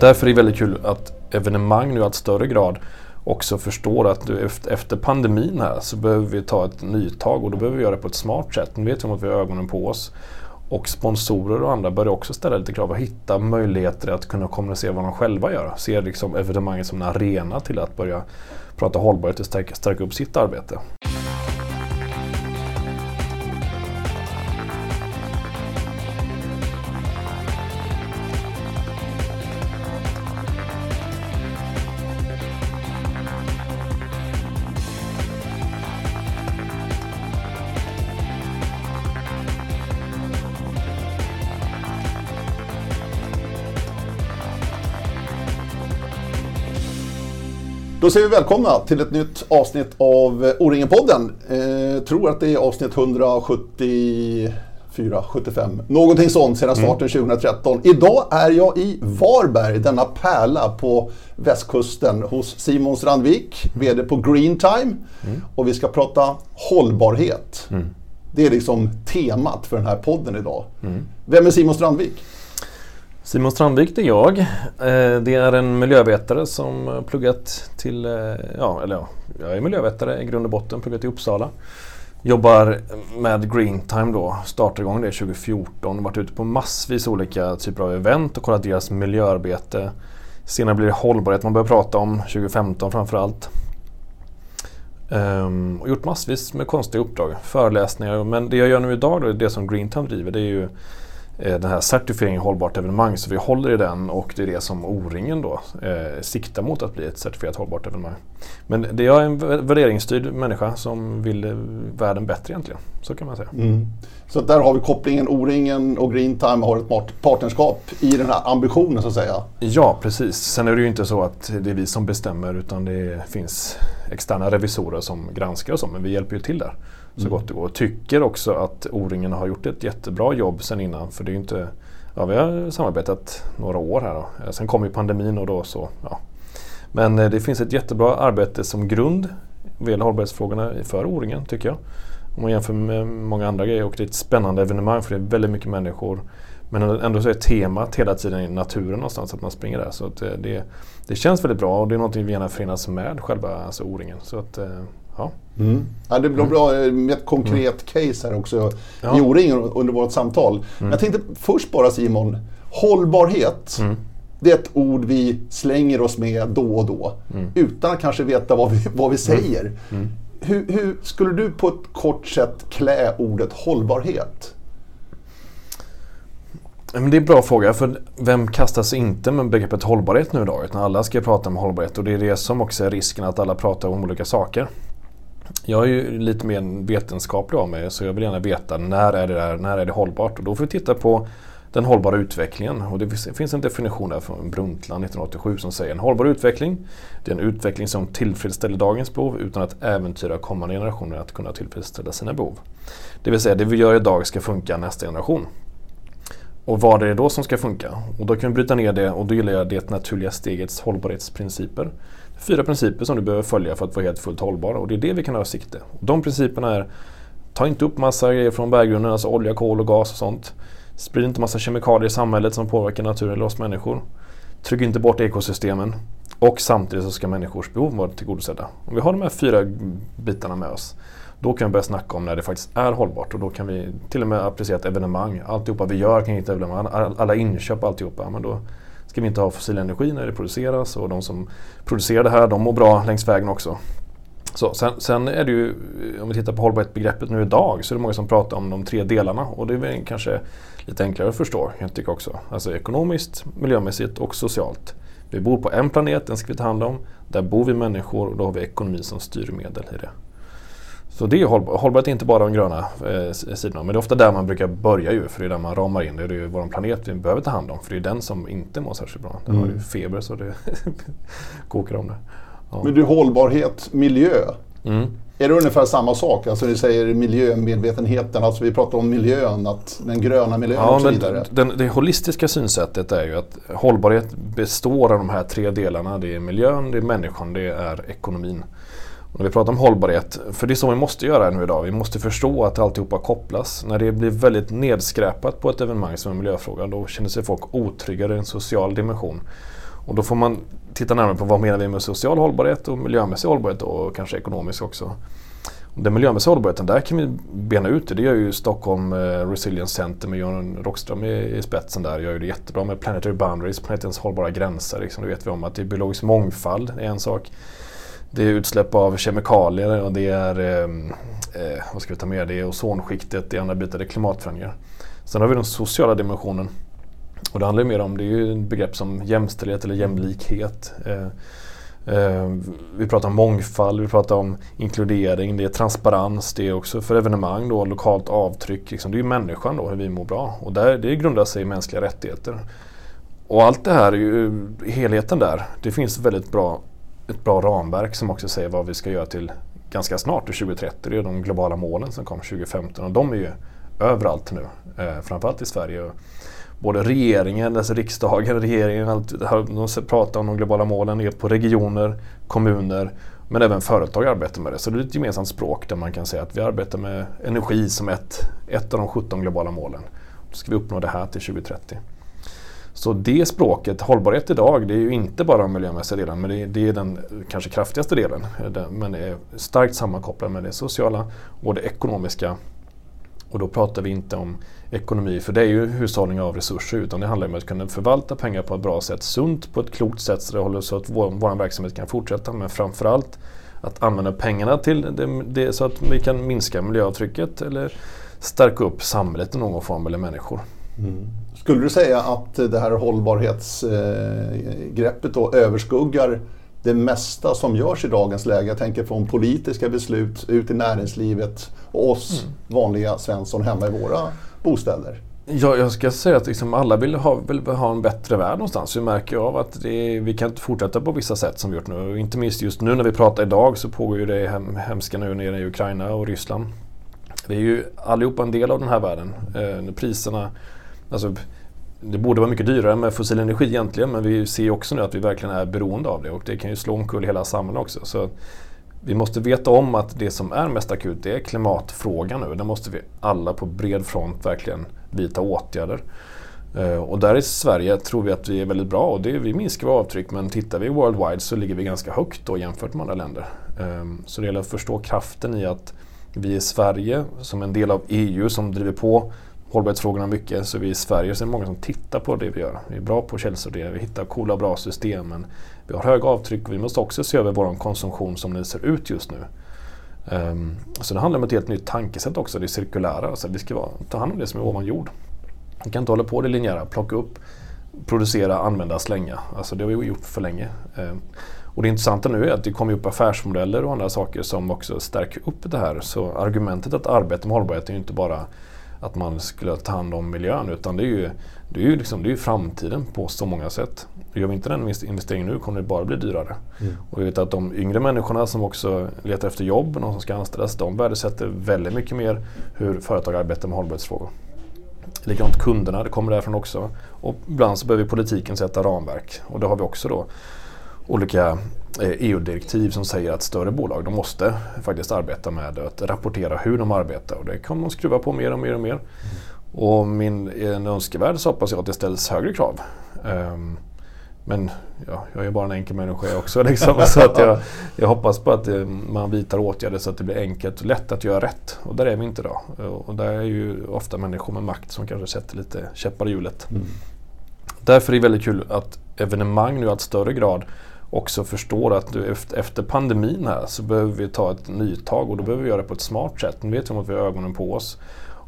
Därför är det väldigt kul att evenemang nu i allt större grad också förstår att du efter pandemin här så behöver vi ta ett nytag och då behöver vi göra det på ett smart sätt. Nu vet vi att vi har ögonen på oss. Och sponsorer och andra börjar också ställa lite krav och hitta möjligheter att kunna kommunicera vad de själva gör. Ser liksom evenemanget som en arena till att börja prata hållbarhet och stärka, stärka upp sitt arbete. Då säger vi välkomna till ett nytt avsnitt av O-ringen-podden. Eh, tror att det är avsnitt 174, 75, någonting sånt sedan starten mm. 2013. Idag är jag i Varberg, denna pärla på västkusten hos Simon Strandvik, VD på Green Time. Mm. Och vi ska prata hållbarhet. Mm. Det är liksom temat för den här podden idag. Mm. Vem är Simon Strandvik? Simon Strandvik det är jag. Eh, det är en miljövetare som pluggat till, eh, ja, eller ja, jag är miljövetare i grund och botten, pluggat i Uppsala. Jobbar med Green Time då, startade igång det 2014, varit ute på massvis olika typer av event och kollat deras miljöarbete. Senare blir det hållbarhet man börjar prata om, 2015 framförallt. Um, och gjort massvis med konstiga uppdrag, föreläsningar. Men det jag gör nu idag då, det som Green Time driver, det är ju den här certifieringen hållbart evenemang. Så vi håller i den och det är det som O-ringen då eh, siktar mot att bli ett certifierat hållbart evenemang. Men det är en värderingsstyrd människa som vill eh, världen bättre egentligen. Så kan man säga. Mm. Så där har vi kopplingen O-ringen och Green Time har ett partnerskap i den här ambitionen så att säga. Ja precis. Sen är det ju inte så att det är vi som bestämmer utan det finns externa revisorer som granskar och så men vi hjälper ju till där så mm. gott det går. Tycker också att O-ringen har gjort ett jättebra jobb sen innan. För det är inte, ja, vi har samarbetat några år här. Då. Sen kom ju pandemin och då så, ja. Men eh, det finns ett jättebra arbete som grund vad gäller hållbarhetsfrågorna för O-ringen tycker jag. Om man jämför med många andra grejer och det är ett spännande evenemang för det är väldigt mycket människor. Men ändå så är temat hela tiden i naturen någonstans att man springer där. Så det, det, det, känns väldigt bra och det är någonting vi gärna förenas med själva alltså O-ringen. Så att, eh, Ja. Mm. Ja, det blir bra med ett konkret mm. case här också ja. i O-ringen under vårt samtal. Mm. Jag tänkte först bara Simon, hållbarhet. Mm. Det är ett ord vi slänger oss med då och då mm. utan att kanske veta vad vi, vad vi mm. säger. Hur, hur, skulle du på ett kort sätt klä ordet hållbarhet? Men det är en bra fråga, för vem kastar sig inte med begreppet hållbarhet nu idag? Utan alla ska prata om hållbarhet och det är det som också är risken att alla pratar om olika saker. Jag är ju lite mer vetenskaplig av mig så jag vill gärna veta när är det, där, när är det hållbart? Och då får vi titta på den hållbara utvecklingen. Och det finns en definition där från Brundtland 1987 som säger en hållbar utveckling det är en utveckling som tillfredsställer dagens behov utan att äventyra kommande generationer att kunna tillfredsställa sina behov. Det vill säga det vi gör idag ska funka nästa generation. Och vad är det då som ska funka? Och då kan vi bryta ner det och då gillar jag det naturliga stegets hållbarhetsprinciper fyra principer som du behöver följa för att vara helt fullt hållbar och det är det vi kan ha i sikte. De principerna är Ta inte upp massa grejer från berggrunden, alltså olja, kol och gas och sånt. Sprid inte massa kemikalier i samhället som påverkar naturen eller oss människor. Tryck inte bort ekosystemen. Och samtidigt så ska människors behov vara tillgodosedda. Om vi har de här fyra bitarna med oss då kan vi börja snacka om när det faktiskt är hållbart och då kan vi till och med applicera ett evenemang. Alltihopa vi gör kan hitta evenemang, alla inköp alltihopa. Men då ska vi inte ha fossil energi när det produceras och de som producerar det här de mår bra längs vägen också. Så, sen, sen, är det ju, om vi tittar på hållbarhetsbegreppet nu idag, så är det många som pratar om de tre delarna och det är väl kanske lite enklare att förstå, jag tycker också. Alltså ekonomiskt, miljömässigt och socialt. Vi bor på en planet, den ska vi ta hand om. Där bor vi människor och då har vi ekonomi som styrmedel i det. Så det är hållbar, hållbarhet är inte bara de gröna eh, sidorna, men det är ofta där man brukar börja ju, för det är där man ramar in det. Det är ju vår planet vi behöver ta hand om, för det är den som inte mår särskilt bra. Den mm. har ju feber så det kokar om det. Ja. Men du, hållbarhet, miljö. Mm. Är det ungefär samma sak? Alltså ni säger miljömedvetenheten, alltså vi pratar om miljön, att den gröna miljön ja, och så vidare. Den, det holistiska synsättet är ju att hållbarhet består av de här tre delarna. Det är miljön, det är människan, det är ekonomin. När vi pratar om hållbarhet, för det är så vi måste göra nu idag. Vi måste förstå att alltihopa kopplas. När det blir väldigt nedskräpat på ett evenemang som en miljöfråga, då känner sig folk otryggare i en social dimension. Och då får man titta närmare på vad menar vi med social hållbarhet och miljömässig hållbarhet och kanske ekonomisk också. Den miljömässiga hållbarheten, där kan vi bena ut det. Det gör ju Stockholm eh, Resilience Center med Johan Rockström i, i spetsen där. Gör ju det jättebra med Planetary Boundaries, planetens hållbara gränser. Liksom. Det vet vi om att det är biologisk mångfald, är en sak. Det är utsläpp av kemikalier och det är, ehm, eh, vad ska vi ta med, det är ozonskiktet, det är andra bitar, det är klimatförändringar. Sen har vi den sociala dimensionen. Och det handlar mer om, det är ju begrepp som jämställdhet eller jämlikhet. Eh, eh, vi pratar om mångfald, vi pratar om inkludering, det är transparens, det är också för evenemang då, lokalt avtryck. Liksom, det är ju människan då, hur vi mår bra. Och där, det grundar sig i mänskliga rättigheter. Och allt det här, är ju, helheten där, det finns väldigt bra, ett bra ramverk som också säger vad vi ska göra till ganska snart, till 2030. Det är de globala målen som kom 2015 och de är ju överallt nu, eh, framförallt i Sverige både regeringen, alltså riksdagen, regeringen, allt, de pratar om de globala målen är på regioner, kommuner men även företag arbetar med det. Så det är ett gemensamt språk där man kan säga att vi arbetar med energi som ett, ett av de 17 globala målen. Då ska vi uppnå det här till 2030. Så det språket, hållbarhet idag, det är ju inte bara den miljömässiga delen, men det är, det är den kanske kraftigaste delen. Men det är starkt sammankopplat med det sociala och det ekonomiska och då pratar vi inte om ekonomi, för det är ju hushållning av resurser, utan det handlar om att kunna förvalta pengar på ett bra sätt, sunt på ett klokt sätt så, det håller så att vår, vår verksamhet kan fortsätta. Men framförallt att använda pengarna till det, det, så att vi kan minska miljöavtrycket eller stärka upp samhället i någon form eller människor. Mm. Skulle du säga att det här hållbarhetsgreppet då överskuggar det mesta som görs i dagens läge. Jag tänker från politiska beslut ut i näringslivet och oss mm. vanliga Svensson hemma i våra bostäder. Ja, jag ska säga att liksom alla vill ha, vill ha en bättre värld någonstans. Vi märker av att är, vi kan inte fortsätta på vissa sätt som vi gjort nu. Inte minst just nu när vi pratar idag så pågår ju det hem, hemska nu nere i Ukraina och Ryssland. Vi är ju allihopa en del av den här världen. Eh, priserna, alltså det borde vara mycket dyrare med fossil energi egentligen men vi ser också nu att vi verkligen är beroende av det och det kan ju slå omkull hela samhället också. Så vi måste veta om att det som är mest akut det är klimatfrågan nu. Där måste vi alla på bred front verkligen vidta åtgärder. Eh, och där i Sverige tror vi att vi är väldigt bra och det, vi minskar våra avtryck men tittar vi worldwide så ligger vi ganska högt då jämfört med andra länder. Ehm, så det gäller att förstå kraften i att vi i Sverige som en del av EU som driver på hållbarhetsfrågorna mycket. Så vi i Sverige så är det många som tittar på det vi gör. Vi är bra på källsortering, vi hittar coola och bra system. Men vi har höga avtryck och vi måste också se över vår konsumtion som den ser ut just nu. Um, så det handlar om ett helt nytt tankesätt också, det cirkulära. Alltså vi ska vara, ta hand om det som är ovan jord. Vi kan inte hålla på det linjära, plocka upp, producera, använda, slänga. Alltså det har vi gjort för länge. Um, och det intressanta nu är att det kommer upp affärsmodeller och andra saker som också stärker upp det här. Så argumentet att arbeta med hållbarhet är ju inte bara att man skulle ta hand om miljön utan det är ju, det är ju, liksom, det är framtiden på så många sätt. Gör vi inte den investeringen nu kommer det bara bli dyrare. Mm. Och vi vet att de yngre människorna som också letar efter jobb, någon som ska anställas, de värdesätter väldigt mycket mer hur företag arbetar med hållbarhetsfrågor. Likadant kunderna, det kommer därifrån också. Och ibland så behöver politiken sätta ramverk och det har vi också då olika EU-direktiv eh, e som säger att större bolag de måste faktiskt arbeta med att rapportera hur de arbetar och det kan man skruva på mer och mer och mer. Mm. Och min en önskevärld så hoppas jag att det ställs högre krav. Um, men ja, jag är bara en enkel människa också. Liksom, så att jag, jag hoppas på att eh, man vidtar åtgärder så att det blir enkelt och lätt att göra rätt. Och där är vi inte idag. Och där är ju ofta människor med makt som kanske sätter lite käppar i hjulet. Mm. Därför är det väldigt kul att evenemang nu i allt större grad också förstår att efter pandemin här så behöver vi ta ett nytag och då behöver vi göra det på ett smart sätt. Nu vet vi att vi har ögonen på oss.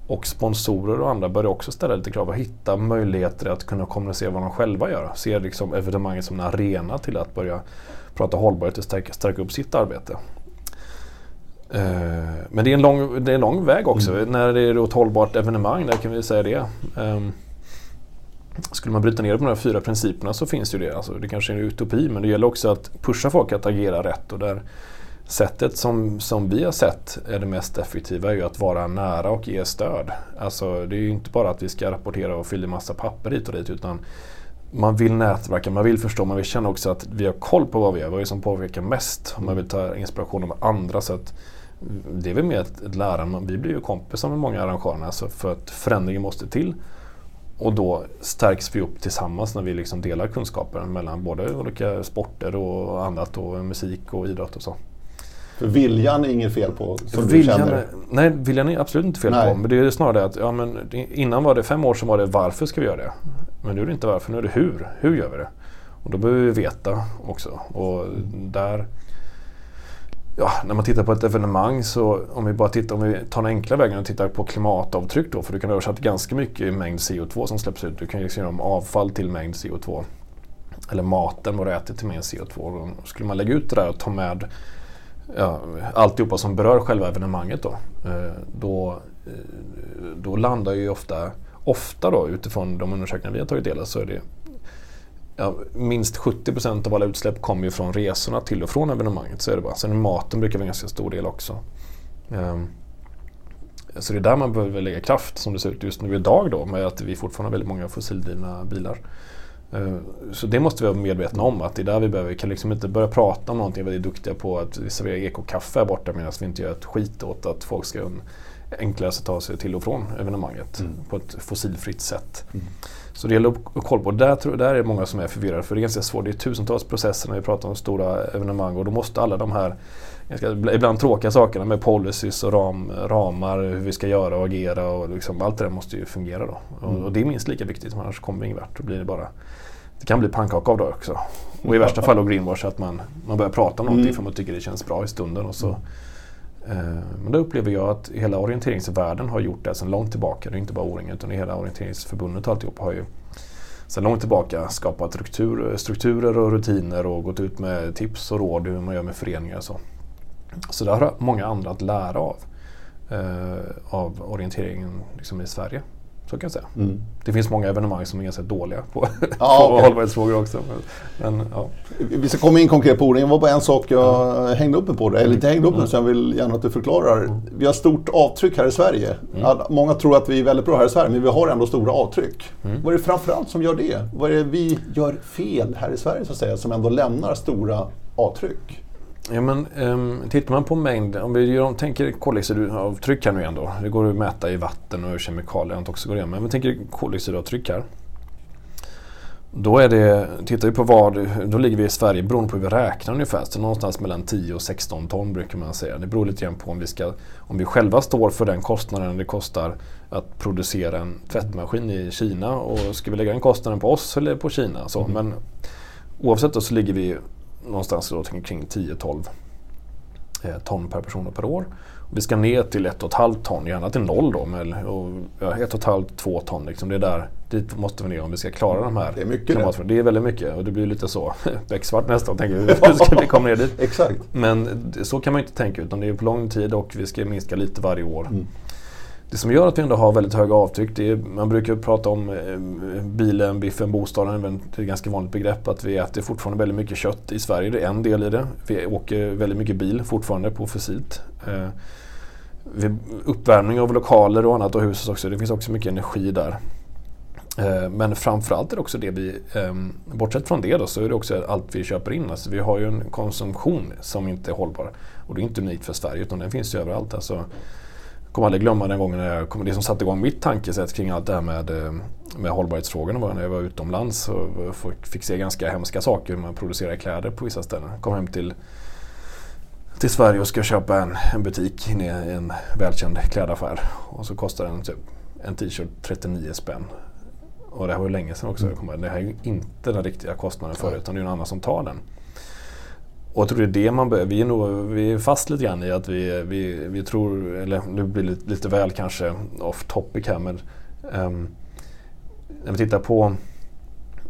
Och sponsorer och andra börjar också ställa lite krav och hitta möjligheter att kunna kommunicera vad de själva gör. Se liksom evenemanget som en arena till att börja prata hållbarhet och stärka, stärka upp sitt arbete. Uh, men det är, en lång, det är en lång väg också. Mm. När det är ett hållbart evenemang, där kan vi säga det. Skulle man bryta ner det på de här fyra principerna så finns ju det. Alltså, det kanske är en utopi men det gäller också att pusha folk att agera rätt. Och där sättet som, som vi har sett är det mest effektiva är ju att vara nära och ge stöd. Alltså, det är ju inte bara att vi ska rapportera och fylla i massa papper hit och dit utan man vill nätverka, man vill förstå, man vill känna också att vi har koll på vad vi gör, vad är det som påverkar mest. Man vill ta inspiration av andra. Så att det är väl mer ett, ett lärande, vi blir ju kompisar med många arrangörer alltså för att förändringen måste till och då stärks vi upp tillsammans när vi liksom delar kunskaper mellan både olika sporter och annat och musik och idrott och så. För viljan är inget fel på? Som viljan, du känner. nej, viljan är absolut inte fel Nej. på. Men det är snarare det att ja, men innan var det fem år sedan var det varför ska vi göra det? Men nu är det inte varför, nu är det hur. Hur gör vi det? Och då behöver vi veta också. Och där Ja, när man tittar på ett evenemang så om vi bara tittar, om vi tar den enkla vägen och tittar på klimatavtryck då, för du kan översätta ganska mycket i mängd CO2 som släpps ut. Du kan ju se om avfall till mängd CO2. Eller maten, vad du äter till mängd CO2. Då skulle man lägga ut det där och ta med ja, alltihopa som berör själva evenemanget då, eh, då, eh, då landar ju ofta, ofta då utifrån de undersökningar vi har tagit del av så är det ja, minst 70 procent av alla utsläpp kommer ju från resorna till och från evenemanget. Så är det bara. Sen maten brukar vara en ganska stor del också. Um, så det är där man behöver lägga kraft som det ser ut just nu idag då med att vi fortfarande har väldigt många fossildrivna bilar. Uh, så det måste vi vara medvetna om att det är där vi behöver, vi kan liksom inte börja prata om någonting vi är duktiga på att vi serverar ekokaffe här borta medan vi inte gör ett skit åt att folk ska enklare ta sig till och från evenemanget mm. på ett fossilfritt sätt. Mm. Så det gäller att ha koll på. Där, där är många som är förvirrade för det är ganska svårt. Det är tusentals processer när vi pratar om stora evenemang och då måste alla de här ganska, ibland tråkiga sakerna med policies och ram, ramar, hur vi ska göra och agera och liksom, allt det där måste ju fungera då. Mm. Och, och, det är minst lika viktigt, annars kommer vi ingen vart. Då blir det bara det kan bli pannkaka av det också. Och i värsta fall och greenwash att man, man börjar prata om någonting mm. för man tycker det känns bra i stunden och så mm. Eh, men då upplever jag att hela orienteringsvärlden har gjort det sedan långt tillbaka. Det är inte bara O-ringen utan hela orienteringsförbundet och alltihop har ju sedan långt tillbaka skapat struktur, strukturer och rutiner och gått ut med tips och råd hur man gör med föreningar och så. Så där har många andra att lära av, eh, av orienteringen liksom i Sverige. Så kan jag säga. Mm. Det finns många evenemang som är ganska dåliga på, ja, på okay. hållbarhetsfrågor också. Men, ja. Vi ska komma in konkret på orden. Det var bara en sak jag mm. hängde upp mig på. Det, eller inte hängde upp mig, mm. så jag vill gärna att du förklarar. Mm. Vi har stort avtryck här i Sverige. Mm. Många tror att vi är väldigt bra här i Sverige, men vi har ändå stora avtryck. Mm. Vad är det framförallt som gör det? Vad är det vi gör fel här i Sverige, så att säga, som ändå lämnar stora avtryck? Ja, men, um, tittar man på mängd, om vi gör, tänker koldioxidavtryck här nu igen då. Det går att mäta i vatten och kemikalier också går det Men om vi tänker koldioxidavtryck här. Då är det, tittar vi på vad, då ligger vi i Sverige beroende på hur vi räknar ungefär. Så någonstans mellan 10 och 16 ton brukar man säga. Det beror lite grann på om vi, ska, om vi själva står för den kostnaden det kostar att producera en tvättmaskin i Kina. Och ska vi lägga den kostnaden på oss eller på Kina? Så, mm. Men oavsett då så ligger vi någonstans då kring 10-12 eh, ton per person och per år. Vi ska ner till 1,5 ton, gärna till noll då. Med, och, ja, 1,5-2 ton, liksom, det är där, dit måste vi ner om vi ska klara de här Det är mycket det. det är väldigt mycket och det blir lite så becksvart nästan. Tänker vi, hur ska vi komma ner dit? Exakt. Men så kan man inte tänka utan det är på lång tid och vi ska minska lite varje år. Mm. Det som gör att vi ändå har väldigt höga avtryck, det är, man brukar prata om eh, bilen, biffen, bostaden. Det är ett ganska vanligt begrepp att vi äter fortfarande väldigt mycket kött i Sverige. Det är en del i det. Vi åker väldigt mycket bil fortfarande på fossilt. Eh, uppvärmning av lokaler och annat och huset också. Det finns också mycket energi där. Eh, men framförallt är det också det vi, eh, bortsett från det då, så är det också allt vi köper in. Alltså vi har ju en konsumtion som inte är hållbar. Och det är inte unikt för Sverige utan den finns ju överallt. Alltså, kommer aldrig glömma den gången när jag kom, det som satte igång mitt tankesätt kring allt det här med, eh, med hållbarhetsfrågorna var när jag var utomlands och fick se ganska hemska saker hur man producerar kläder på vissa ställen. Kom hem till, till Sverige och ska köpa en, en butik i en välkänd klädaffär och så kostar den typ en t-shirt 39 spänn. Och det här var ju länge sedan också. Mm. Det här är ju inte den riktiga kostnaden för det utan det är någon annan som tar den. Och jag tror det är det man behöver. Vi är, nog, vi är fast lite grann i att vi, vi, vi tror, eller nu blir det lite, lite väl kanske off topic här men um, när vi tittar på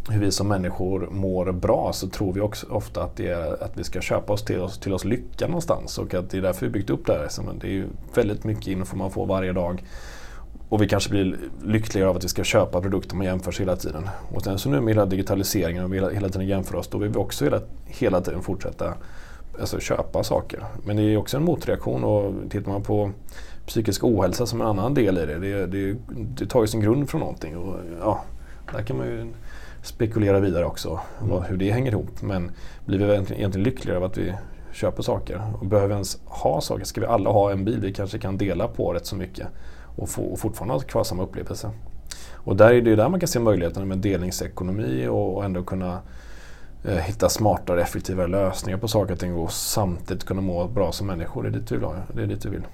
hur vi som människor mår bra så tror vi också ofta att, det är, att vi ska köpa oss till, oss till oss lycka någonstans och att det är därför vi byggt upp det här. det är ju väldigt mycket info man får varje dag. Och vi kanske blir lyckligare av att vi ska köpa produkter man jämför sig hela tiden. Och sen så nu med hela digitaliseringen och vi hela tiden jämför oss, då vill vi också hela, hela tiden fortsätta alltså, köpa saker. Men det är också en motreaktion och tittar man på psykisk ohälsa som en annan del i det, det, det, det tar ju sin grund från någonting. Och, ja, där kan man ju spekulera vidare också, mm. hur det hänger ihop. Men blir vi egentligen lyckligare av att vi köper saker? Och behöver vi ens ha saker? Ska vi alla ha en bil vi kanske kan dela på rätt så mycket? Och, få, och fortfarande ha kvar samma upplevelse. Och där är det där man kan se möjligheterna med delningsekonomi och, och ändå kunna eh, hitta smartare, effektivare lösningar på saker och ting och samtidigt kunna må bra som människor. Det är dit vi vill. Det är dit vi vill.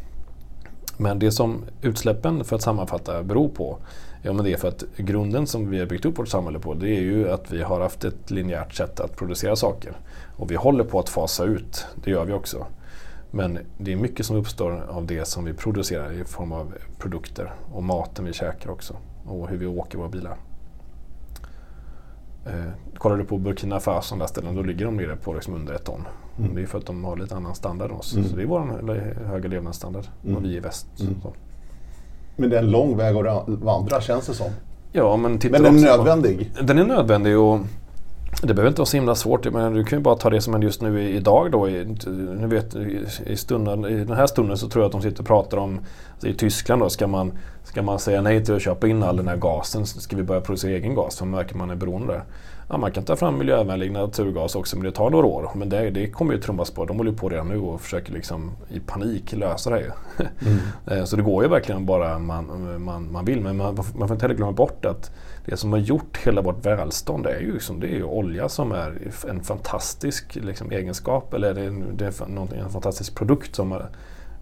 Men det som utsläppen, för att sammanfatta, beror på Ja, men det är för att grunden som vi har byggt upp vårt samhälle på det är ju att vi har haft ett linjärt sätt att producera saker. Och vi håller på att fasa ut, det gör vi också. Men det är mycket som uppstår av det som vi producerar i form av produkter och maten vi käkar också. Och hur vi åker våra bilar. Eh, kollar du på Burkina Faso, där ställen, då ligger de nere på liksom under ett ton. Mm. Det är för att de har lite annan standard än oss. Mm. Så det är vår höga levnadsstandard mm. och vi i väst. Mm. Men det är en lång väg att vandra känns det som. Ja, men, men den är nödvändig? Den är nödvändig och det behöver inte vara så himla svårt. Men du kan ju bara ta det som händer just nu idag då. I, nu vet, i, stunden, I den här stunden så tror jag att de sitter och pratar om alltså i Tyskland då, ska man, ska man säga nej till att köpa in all den här gasen? Ska vi börja producera egen gas? För märker man är beroende där. Ja, man kan ta fram miljövänlig naturgas också men det tar några år. Men det, det kommer ju trummas på. De håller på redan nu och försöker liksom i panik lösa det. Mm. Eh, så det går ju verkligen bara man, man, man vill. Men man, man får inte heller glömma bort att det som har gjort hela vårt välstånd är ju, liksom, det är ju olja som är en fantastisk liksom, egenskap. Eller det är, det är en fantastisk produkt som har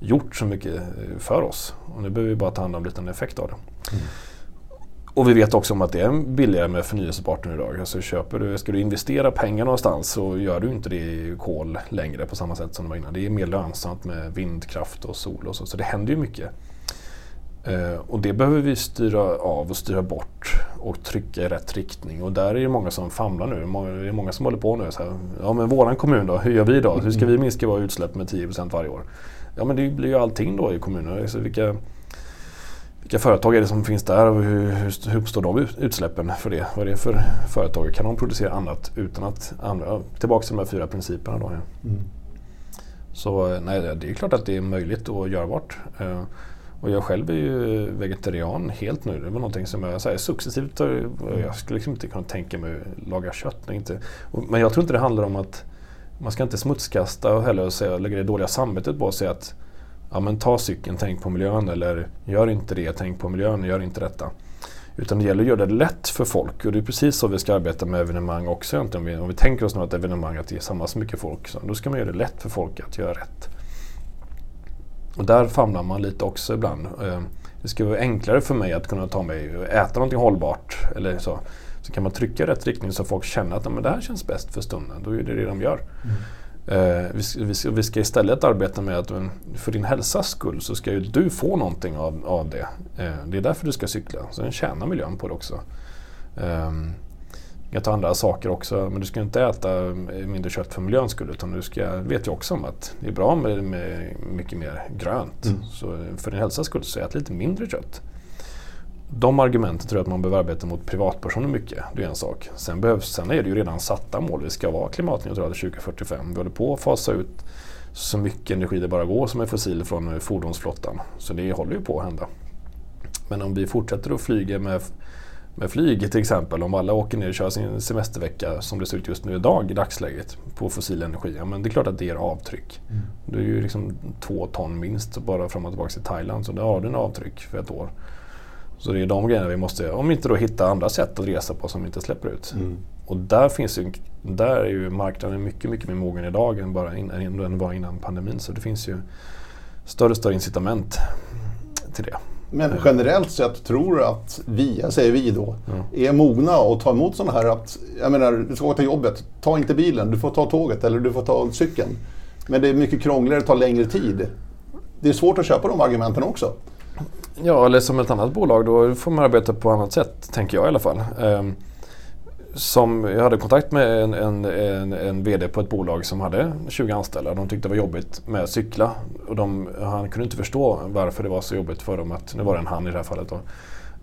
gjort så mycket för oss. Och nu behöver vi bara ta hand om en liten effekt av det. Mm. Och vi vet också om att det är billigare med förnyelsebart nu idag. Alltså köper du, ska du investera pengar någonstans så gör du inte det i kol längre på samma sätt som det var innan. Det är mer lönsamt med vindkraft och sol och så. Så det händer ju mycket. Uh, och det behöver vi styra av och styra bort och trycka i rätt riktning. Och där är det många som famlar nu. Det är många som håller på nu. Så här, ja men våran kommun då, hur gör vi då? Hur ska vi minska våra utsläpp med 10% varje år? Ja men det blir ju allting då i kommunen. Alltså vilka, vilka företag är det som finns där och hur, hur, uppstår de utsläppen för det? Vad är det för företag? Kan de producera annat utan att använda... Tillbaka till de här fyra principerna då. Ja. Mm. Så nej, det är klart att det är möjligt och görbart. Och jag själv är ju vegetarian helt nu. Det var någonting som jag säger, successivt, jag skulle liksom inte kunna tänka mig att laga kött. Inte. Men jag tror inte det handlar om att man ska inte smutskasta heller och säga, lägga det dåliga samvetet på säga att ja, men ta cykeln, tänk på miljön eller gör inte det, tänk på miljön, gör inte detta. Utan det gäller att göra det lätt för folk och det är precis så vi ska arbeta med evenemang också. Om vi, om vi tänker oss något evenemang att det är samma så mycket folk, så då ska man göra det lätt för folk att göra rätt. Och där famlar man lite också ibland. Eh, det ska vara enklare för mig att kunna ta mig och äta någonting hållbart. Eller så. så kan man trycka i rätt riktning så folk känner att men det här känns bäst för stunden. Då är det det de gör. Mm. Uh, vi, ska istället arbeta med att för din hälsas skull så ska ju du få någonting av, av det. Uh, det är därför du ska cykla. Så tjänar miljön på det också. Um, du kan ta andra saker också, men du ska inte äta mindre kött för miljöns skull. Utan du ska, vet ju också om att det är bra med, med mycket mer grönt. Mm. Så för din hälsas skull, så ät lite mindre kött. De argumenten tror jag att man behöver arbeta mot privatpersoner mycket. Det är en sak. Sen, behövs, sen är det ju redan satta mål. Vi ska vara klimatneutrala 2045. Vi håller på att fasa ut så mycket energi det bara går som är fossil från fordonsflottan. Så det håller ju på att hända. Men om vi fortsätter att flyga med med flyg till exempel, om alla åker ner och kör sin semestervecka som det ser ut just nu idag i dagsläget på fossil energi, ja, men det är klart att det ger avtryck. Mm. Det är ju liksom två ton minst bara fram och tillbaka till Thailand, så då har du en avtryck för ett år. Så det är de grejerna vi måste, om inte då hitta andra sätt att resa på som inte släpper ut. Mm. Och där finns ju, där är ju marknaden mycket, mycket mer mogen idag än bara innan, än var innan pandemin. Så det finns ju större och större incitament till det. Men generellt sett tror du att vi, jag säger vi då, mm. är mogna att ta emot sådana här att, jag menar, du ska åka till jobbet, ta inte bilen, du får ta tåget eller du får ta cykeln. Men det är mycket krångligare, det tar längre tid. Det är svårt att köpa de argumenten också. Ja, eller som ett annat bolag, då får man arbeta på annat sätt, tänker jag i alla fall. Um, som, jag hade kontakt med en, en, en, en, VD på ett bolag som hade 20 anställda. De tyckte det var jobbigt med att cykla. Och de, han kunde inte förstå varför det var så jobbigt för dem. Att, nu var det en han i det här fallet. Då.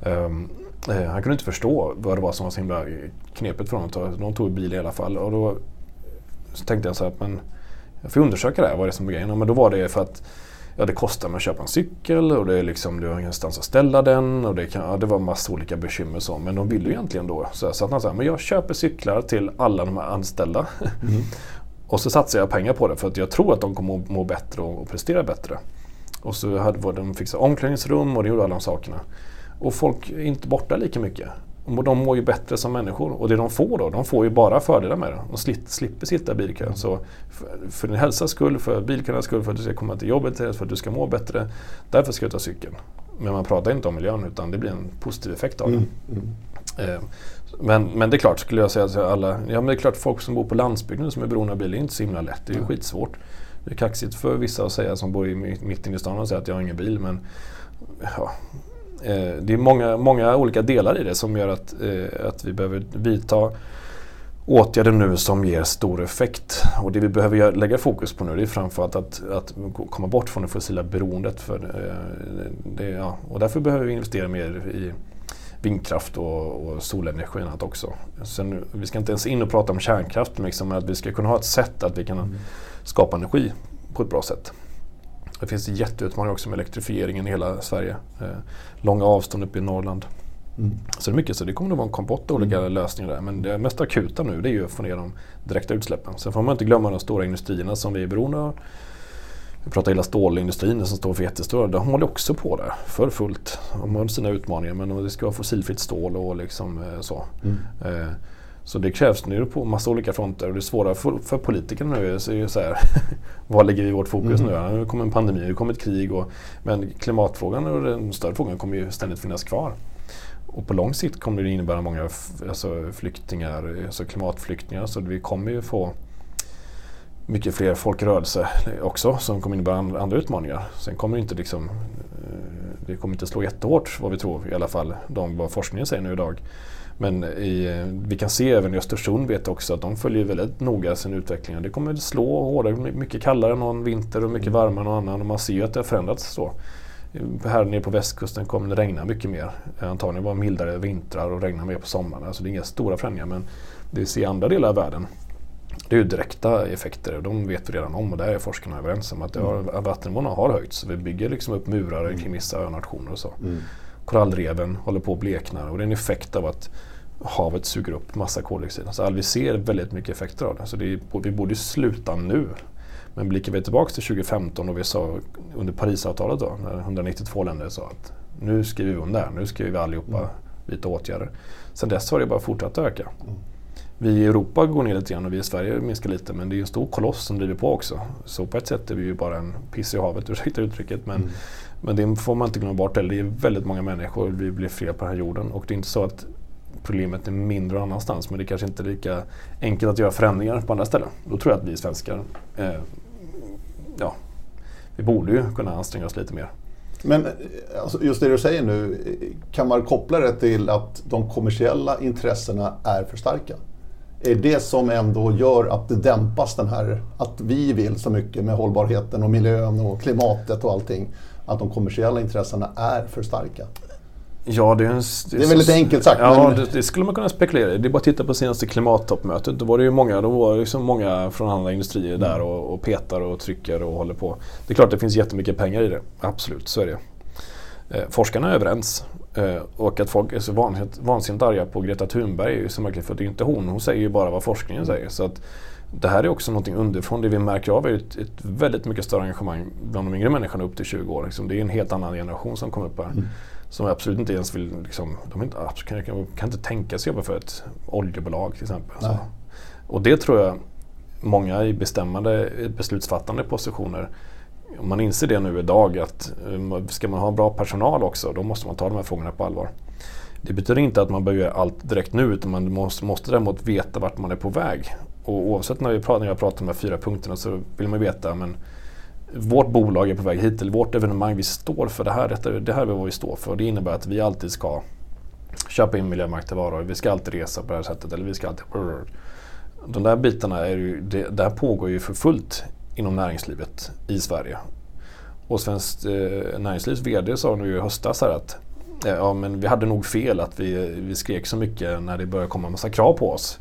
Um, eh, han kunde inte förstå vad det var som var så himla knepigt för dem. De tog bil i alla fall. Och då så tänkte jag så här, men jag får undersöka det här, vad är det som är grejen? Men då var det för att ja, det kostar att köpa en cykel och det är liksom, du har ingenstans att ställa den. Och det, kan, ja, det var massa olika bekymmer så. Men de ville ju egentligen då. Så, så att han sa, men jag köper cyklar till alla de här anställda. Mm. och så satsar jag pengar på det för att jag tror att de kommer att må bättre och, prestera bättre. Och så hade de fixat omklädningsrum och det gjorde alla de sakerna. Och folk är inte borta lika mycket. Och de mår ju bättre som människor. Och det de får då, de får ju bara fördelar med det. De slipper sitta i bilkö. Så för, för din hälsas skull, för bilköernas skull, för att du ska komma till jobbet, för att du ska må bättre. Därför ska du ta cykeln. Men man pratar inte om miljön utan det blir en positiv effekt av det. Mm. Mm. Eh, men, men det är klart, skulle jag säga till alla, ja men det är klart folk som bor på landsbygden som är beroende av bil, det är inte så himla lätt. Det är ju mm. skitsvårt. Det är kaxigt för vissa att säga som bor i, mitt inne i stan och säga att jag har ingen bil. Men ja, det är många, många olika delar i det som gör att, eh, att vi behöver vidta åtgärder nu som ger stor effekt. Och det vi behöver lägga fokus på nu det är framförallt att, att komma bort från det fossila beroendet. För, eh, det, ja, och därför behöver vi investera mer i vindkraft och, och solenergi och annat också. Sen, vi ska inte ens in och prata om kärnkraft, men liksom att vi ska kunna ha ett sätt att vi kan mm. skapa energi på ett bra sätt. Det finns jätteutmaningar också med elektrifieringen i hela Sverige. Eh, långa avstånd uppe i Norrland. Mm. Så det är mycket så det kommer att vara en kompott av olika mm. lösningar där. Men det mest akuta nu det är ju att få ner de direkta utsläppen. Sen får man inte glömma de stora industrierna som vi är beroende av. Vi pratar hela stålindustrin som står för jättestora. De håller också på där för fullt. De har sina utmaningar men det ska vara fossilfritt stål och liksom eh, så. Mm. Eh, så det krävs nu på massa olika fronter och det svåra för, för politikerna nu är ju så här, var lägger vi vårt fokus mm. nu? Nu kommer en pandemi, det kommer ett krig och, men klimatfrågan och den större frågan kommer ju ständigt finnas kvar. Och på lång sikt kommer det innebära många alltså, flyktingar, alltså klimatflyktingar. Så vi kommer ju få mycket fler folkrörelse också som kommer innebära andra utmaningar. Sen kommer det inte liksom, eh, det kommer inte slå jättehårt vad vi tror i alla fall, de, vad forskningen säger nu idag. Men i, vi kan se även i Östersund vet också att de följer väldigt noga sin utveckling. Det kommer slå hårdare, mycket kallare någon vinter och mycket varmare någon annan. Och man ser ju att det har förändrats så. Här nere på västkusten kommer det regna mycket mer. Antagligen bara mildare vintrar och regna mer på sommaren. Alltså det är inga stora förändringar men det vi ser i andra delar av världen det är ju direkta effekter och de vet vi redan om och där är forskarna överens om att mm. vattennivån har höjts. Så vi bygger liksom upp murar mm. kring vissa önationer och så. Mm. Korallreven håller på att blekna och det är en effekt av att havet suger upp massa koldioxid. Så alltså, vi ser väldigt mycket effekter av det. Så det är, vi borde sluta nu. Men blickar vi tillbaka till 2015 och vi sa under Parisavtalet då, när 192 länder sa att nu skriver vi under, nu skriver vi allihopa mm. vidta åtgärder. Sen dess har det bara fortsatt att öka. Mm. Vi i Europa går ner lite grann och vi i Sverige minskar lite men det är en stor koloss som driver på också. Så på ett sätt är vi ju bara en piss i havet, ursäkta uttrycket. Men, mm. men det får man inte glömma bort heller. Det är väldigt många människor, vi blir fler på den här jorden. Och det är inte så att problemet är mindre någon annanstans men det är kanske inte är lika enkelt att göra förändringar på andra ställen. Då tror jag att vi svenskar, eh, ja, vi borde ju kunna anstränga oss lite mer. Men eh, alltså, just det du säger nu, eh, kan man koppla det till att de kommersiella intressena är för starka? är det som ändå gör att det dämpas den här, att vi vill så mycket med hållbarheten och miljön och klimatet och allting. Att de kommersiella intressena är för starka. Ja, det är, en, det är, det är väldigt enkelt sagt. Ja, men... det, det, skulle man kunna spekulera i. Det är bara att titta på senaste klimattoppmötet. Då var det ju många, då var liksom många från andra industrier mm. där och, och petar och trycker och håller på. Det är klart det finns jättemycket pengar i det. Absolut, så är det. Eh, forskarna är överens. Eh, och att folk är så vansinnigt, vansinnigt arga på Greta Thunberg är ju så märkligt för det är inte hon. Hon säger ju bara vad forskningen säger. Så att det här är också någonting underifrån. Det vi märker av är ett, ett väldigt mycket större engagemang bland de yngre människorna upp till 20 år. Liksom. Det är en helt annan generation som kommer upp här. Mm. Som absolut inte ens vill, liksom, de inte, kan, kan, inte tänka sig jobba för ett oljebolag till exempel. Och det tror jag många i bestämmande beslutsfattande positioner om man inser det nu idag att eh, ska man ha bra personal också då måste man ta de här frågorna på allvar. Det betyder inte att man behöver göra allt direkt nu utan man måste, måste däremot veta vart man är på väg. Och oavsett när, vi pratar, när jag pratar om de här fyra punkterna så vill man veta men vårt bolag är på väg hit, eller vårt evenemang, vi står för det här, det, här är vad vi står för. Det innebär att vi alltid ska köpa in miljömärkta varor, vi ska alltid resa på det här sättet eller vi ska alltid... De där bitarna, är ju, det, där pågår ju för fullt inom näringslivet i Sverige. Och Svenskt eh, Näringslivs VD sa nu i höstas här att eh, ja, men vi hade nog fel att vi, vi skrek så mycket när det började komma massa krav på oss.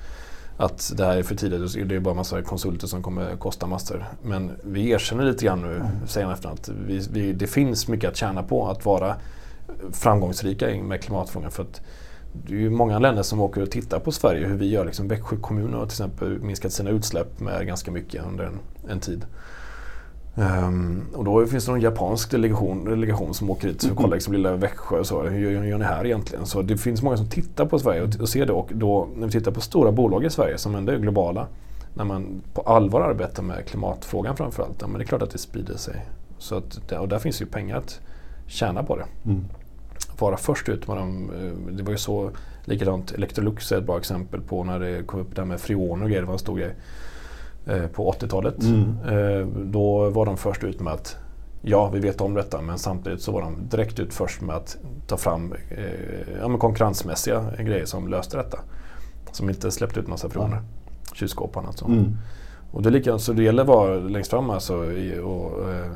Att det här är för tidigt, det är bara massa konsulter som kommer kosta massor. Men vi erkänner lite grann nu, säger han efter att vi, vi, det finns mycket att tjäna på att vara framgångsrika med klimatfrågan. För att det är ju många länder som åker och tittar på Sverige, hur vi gör. Liksom Växjö kommun har till exempel minskat sina utsläpp med ganska mycket under en, en tid. Um, och då finns det någon japansk delegation, delegation som åker hit och kollar liksom lilla Växjö och så. Hur gör, gör ni här egentligen? Så det finns många som tittar på Sverige och, och ser det. Och då när vi tittar på stora bolag i Sverige som ändå är globala. När man på allvar arbetar med klimatfrågan framförallt. Ja, men det är klart att det sprider sig. Så att, och där finns ju pengar att tjäna på det. Mm. Vara först ut med dem. Eh, det var ju så likadant. Electrolux är ett bra exempel på när det kom upp det här med freoner och grejer. Det var en stor grej. Eh, på 80-talet. Mm. Eh, då var de först ut med att ja, vi vet om detta men samtidigt så var de direkt ut först med att ta fram eh, ja, konkurrensmässiga grejer som löste detta. Som inte släppte ut massa freoner. Ja. Kylskåp och annat sånt. Mm. Och det är likadant, så det gäller att vara längst fram alltså. Och, eh,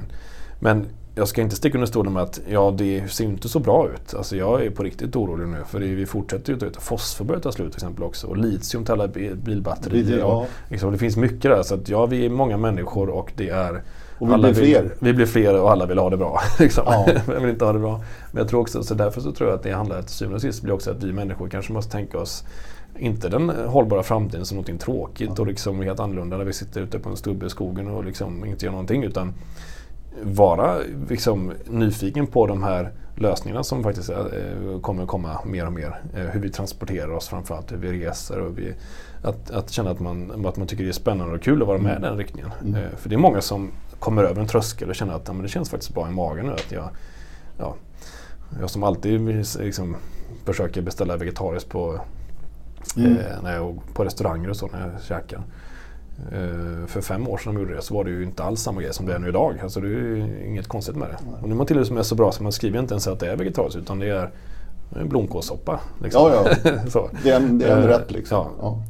men jag ska inte sticka under stolen med att ja, det ser inte så bra ut. Alltså jag är på riktigt orolig nu för vi fortsätter ju att ta ut fosfor börjar ta slut till exempel också och litium till alla bilbatterier. Ja. liksom, det finns mycket där så att ja, vi är många människor och det är och vi blir fler. Vill, vi blir fler och alla vill ha det bra. Liksom. Ja. Vem vill inte ha det bra? Men jag tror också, så därför så tror jag att det handlar till syvende och sist blir också att vi människor kanske måste tänka oss inte den hållbara framtiden som något tråkigt ja. och liksom helt annorlunda när vi sitter ute på en stubbe i skogen och liksom inte gör någonting utan vara liksom, nyfiken på de här lösningarna som faktiskt eh, kommer komma mer och mer. Eh, hur vi transporterar oss framförallt, hur vi reser och vi, att, att känna att man, att man tycker det är spännande och kul att vara med mm. i den riktningen. Mm. Eh, för det är många som kommer över en tröskel och känner att ja, men det känns faktiskt bra i magen nu. Att jag, ja, jag som alltid liksom, försöker beställa vegetariskt på, mm. eh, när jag, på restauranger och så när jag käkar. Uh, för fem år sedan de gjorde det så var det ju inte alls samma grej som det är nu idag. Alltså det är ju inget konstigt med det. Och nu är man till och med så bra så man skriver inte ens att det är vegetariskt utan det är blomkålssoppa. Liksom. Ja, ja. det är en, det är en uh, rätt liksom. Ja. ja.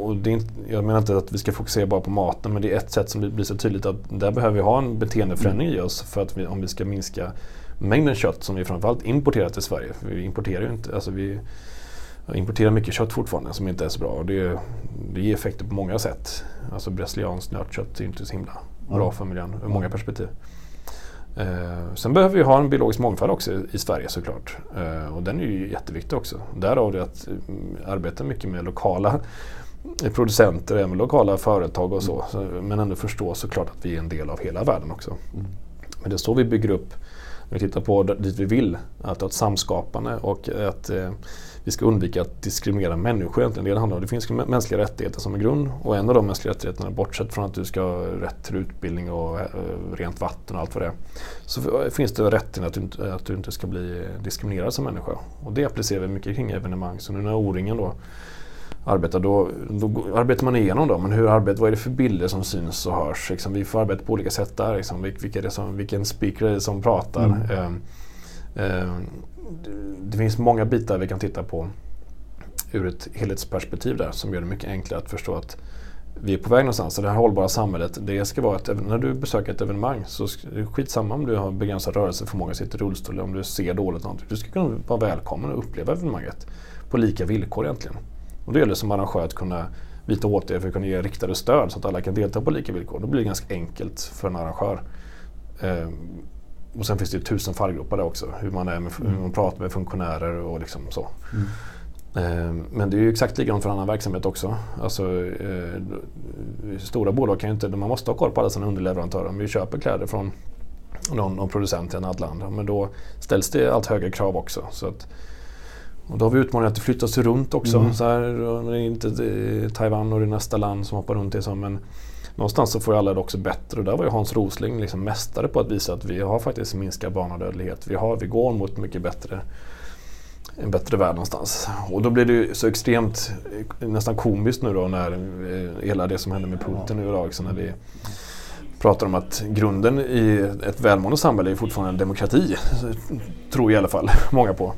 Och det är inte, jag menar inte att vi ska fokusera bara på maten men det är ett sätt som blir så tydligt att där behöver vi ha en beteendeförändring i oss för att vi, om vi ska minska mängden kött som vi framförallt importerar till Sverige. För vi importerar ju inte, alltså vi importerar mycket kött fortfarande som inte är så bra. Och det, det ger effekter på många sätt. Alltså brasilianskt nötkött är inte så himla bra mm. för miljön ur många perspektiv. Eh, sen behöver vi ha en biologisk mångfald också i Sverige såklart. Eh, och den är ju jätteviktig också. Därav det att eh, arbeta mycket med lokala producenter, även lokala företag och så. Mm. Men ändå förstå såklart att vi är en del av hela världen också. Mm. Men det är så vi bygger upp, när vi tittar på dit vi vill, att ha ett samskapande och att eh, vi ska undvika att diskriminera människor egentligen. Det handlar om det finns mänskliga rättigheter som är grund och en av de mänskliga rättigheterna, bortsett från att du ska ha rätt till utbildning och eh, rent vatten och allt vad det är, så finns det rätten att du, inte, att du inte ska bli diskriminerad som människa. Och det applicerar vi mycket kring evenemang. Så nu när O-ringen då arbetar, då, då arbetar man igenom dem. Men hur arbetar, vad är det för bilder som syns och hörs? Liksom, vi får arbeta på olika sätt där. Liksom, vilka är det som, vilken speaker är det som pratar? Mm. Eh, eh, det finns många bitar vi kan titta på ur ett helhetsperspektiv där som gör det mycket enklare att förstå att vi är på väg någonstans. Så det här hållbara samhället, det ska vara att när du besöker ett evenemang så är det skitsamma om du har begränsad rörelseförmåga, sitter i rullstol eller om du ser dåligt. Någonting. Du ska kunna vara välkommen och uppleva evenemanget på lika villkor egentligen. Och då gäller det som arrangör att kunna vidta åtgärder för att kunna ge riktade stöd så att alla kan delta på lika villkor. Då blir det ganska enkelt för en arrangör. Ehm, och sen finns det ju tusen fallgropar där också. Hur man, är med, mm. hur man pratar med funktionärer och liksom så. Mm. Eh, men det är ju exakt likadant för annan verksamhet också. Alltså, eh, stora bolag kan ju inte, man måste ha koll på alla sina underleverantörer. Om vi köper kläder från någon, någon producent i ett annat land, men då ställs det allt högre krav också. Så att, och då har vi utmaningen att det flyttas runt också. Mm. Så här, det är inte Taiwan och det nästa land som hoppar runt i. Men någonstans så får ju alla det också bättre. Och där var ju Hans Rosling liksom mästare på att visa att vi har faktiskt minskad barnadödlighet. Vi, har, vi går mot mycket bättre en bättre värld någonstans. Och då blir det ju så extremt eh, nästan komiskt nu då när eh, hela det som händer med Putin nu idag. När vi pratar om att grunden i ett välmående samhälle är fortfarande en demokrati. Tror i alla fall många på.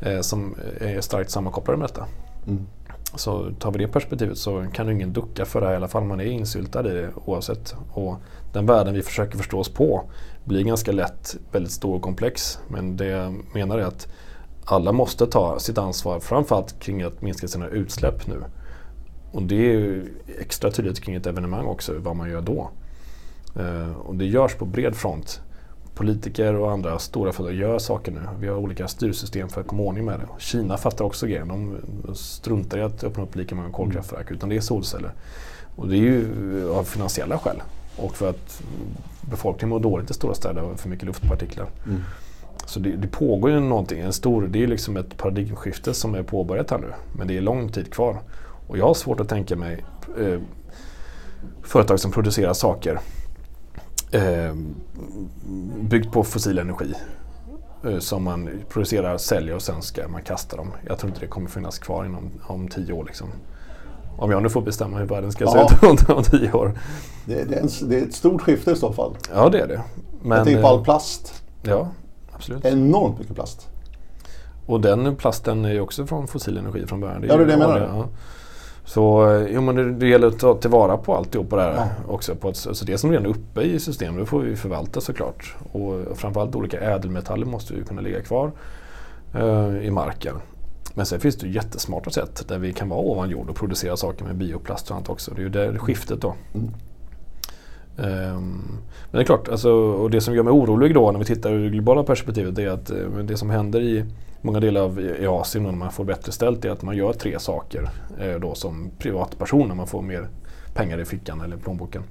Eh, som är starkt sammankopplade med detta. Mm. Så tar vi det perspektivet så kan ju ingen ducka för det här, i alla fall man är insyltad i det oavsett. Och den världen vi försöker förstå oss på blir ganska lätt väldigt stor och komplex. Men det jag menar är att alla måste ta sitt ansvar, framförallt kring att minska sina utsläpp nu. Och det är ju extra tydligt kring ett evenemang också, vad man gör då. Eh, och det görs på bred front politiker och andra stora företag gör saker nu. Vi har olika styrsystem för att komma ordning med det. Kina fattar också grejen. De struntar i att öppna upp lika många kolkraftverk utan det är solceller. Och det är ju av finansiella skäl. Och för att befolkningen mår dåligt i stora städer av för mycket luftpartiklar. Mm. Så det, det, pågår ju någonting, en stor, det är liksom ett paradigmskifte som är påbörjat här nu. Men det är lång tid kvar. Och jag har svårt att tänka mig eh, företag som producerar saker eh, byggt på fossil energi. Eh, som man producerar, säljer och sen ska man kasta dem. Jag tror inte det kommer finnas kvar inom om tio år. Liksom. Om jag nu får bestämma hur världen ska ja. se ut om tio år. Det, det, är en, det, är ett stort skifte i så fall. Ja det är det. Men, jag tänker på all plast. Ja, absolut. Enormt mycket plast. Och den plasten är ju också från fossil energi från början. Det ja, det är det jag menar. Ja. Så eh, jo, men det, det gäller att ta tillvara på alltihop på det här ja. också. På ett, så det som redan är uppe i systemet, det får vi förvalta såklart. Och framförallt olika ädelmetaller måste ju kunna ligga kvar uh, i marken. Men sen finns det ju jättesmarta sätt där vi kan vara ovan jord och producera saker med bioplast och annat också. Det är ju det skiftet då. Mm. Um, men det är klart, alltså, och det som gör mig orolig då när vi tittar ur det globala perspektivet är att uh, det som händer i många delar av i Asien när man får bättre ställt är att man gör tre saker uh, då som privatperson när man får mer pengar i fickan eller plånboken.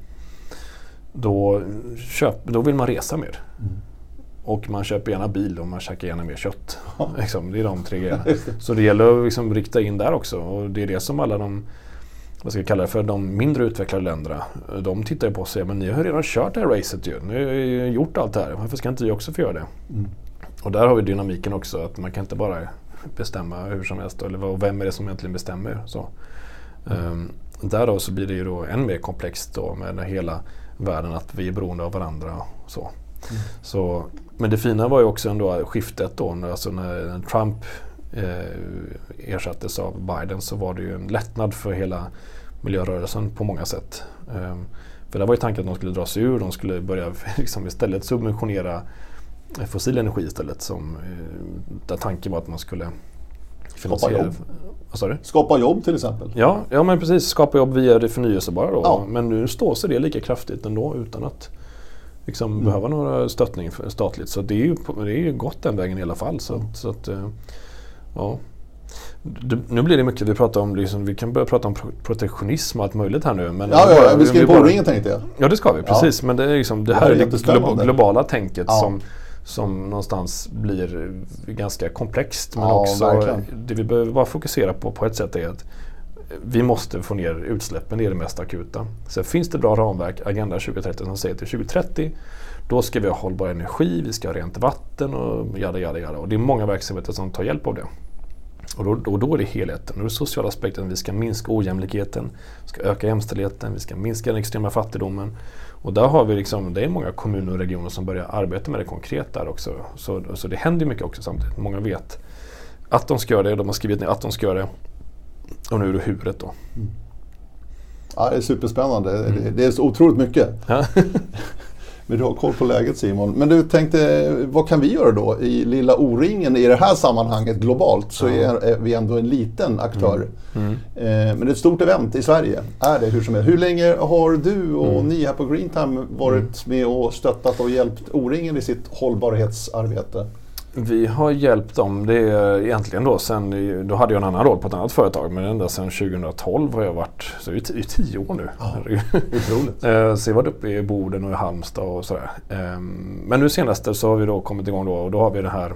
Då, köp, då vill man resa mer. Mm. Och man köper gärna bil och man käkar gärna mer kött. liksom, det är de tre grejerna. Så det gäller att liksom rikta in där också. Och det är det som alla de vad ska jag kalla det för, de mindre utvecklade länderna. De tittar ju på och säger men ni har redan kört det här racet ju. Ni har ju gjort allt det här. Varför ska inte vi också få göra det? Mm. Och där har vi dynamiken också. Att man kan inte bara bestämma hur som helst. Eller vem är det som egentligen bestämmer? Så. Mm. Um, där då så blir det ju då än mer komplext då med hela världen. Att vi är beroende av varandra. Och så. Mm. så. Men det fina var ju också ändå skiftet då. Alltså när Trump eh, ersattes av Biden så var det ju en lättnad för hela miljörörelsen på många sätt. Eh, för där var ju tanken att de skulle dra sig ur, de skulle börja liksom istället subventionera fossil energi istället. Som, eh, där tanken var att man skulle Skapa jobb. Vad Skapa jobb till exempel. Ja, ja men precis. Skapa jobb via det förnyelsebara då. Ja. Men nu står sig det lika kraftigt ändå utan att liksom, mm. behöva några stöttning statligt. Så det är ju, det är ju gott den vägen i alla fall. Så, mm. så att, eh, Ja. Du, nu blir det mycket vi pratar om, liksom, vi kan börja prata om protektionism och allt möjligt här nu. Men ja, ja, ja, vi ska in på O-ringen tänkte jag. Ja det ska vi, precis. Men det, är liksom, det, det här är det glo globala tänket som, som någonstans blir ganska komplext. Men ja, också verkligen. det vi behöver bara fokusera på på ett sätt är att vi måste få ner utsläppen, det är det mest akuta. Sen finns det bra ramverk, Agenda 2030 som säger till 2030 då ska vi ha hållbar energi, vi ska ha rent vatten och jada jada jada. Och det är många verksamheter som tar hjälp av det. Och då, och då är det helheten. Och det sociala aspekten, vi ska minska ojämlikheten, vi ska öka jämställdheten, vi ska minska den extrema fattigdomen. Och där har vi liksom, det är många kommuner och regioner som börjar arbeta med det konkret där också. Så, så det händer mycket också samtidigt. Många vet att de ska göra det, de har skrivit ner att de ska göra det. Och nu är det huret då. Mm. Ja, det är superspännande. Mm. Det, det är så otroligt mycket. Men du har koll på läget Simon. Men du tänkte, vad kan vi göra då? I lilla O-ringen i det här sammanhanget globalt så är, är vi ändå en liten aktör. Mm. Mm. Eh, men det är ett stort event i Sverige. Är det hur som helst. Hur länge har du och mm. ni här på Greentime varit med och stöttat och hjälpt O-ringen i sitt hållbarhetsarbete? Vi har hjälpt dem, det är egentligen då sen, då hade jag en annan roll på ett annat företag men ända sedan 2012 har jag varit, så det är tio år nu. Ja, otroligt. Eh, så jag har varit uppe i Boden och i Halmstad och sådär. Ehm, men nu senaste så har vi då kommit igång då och då har vi det här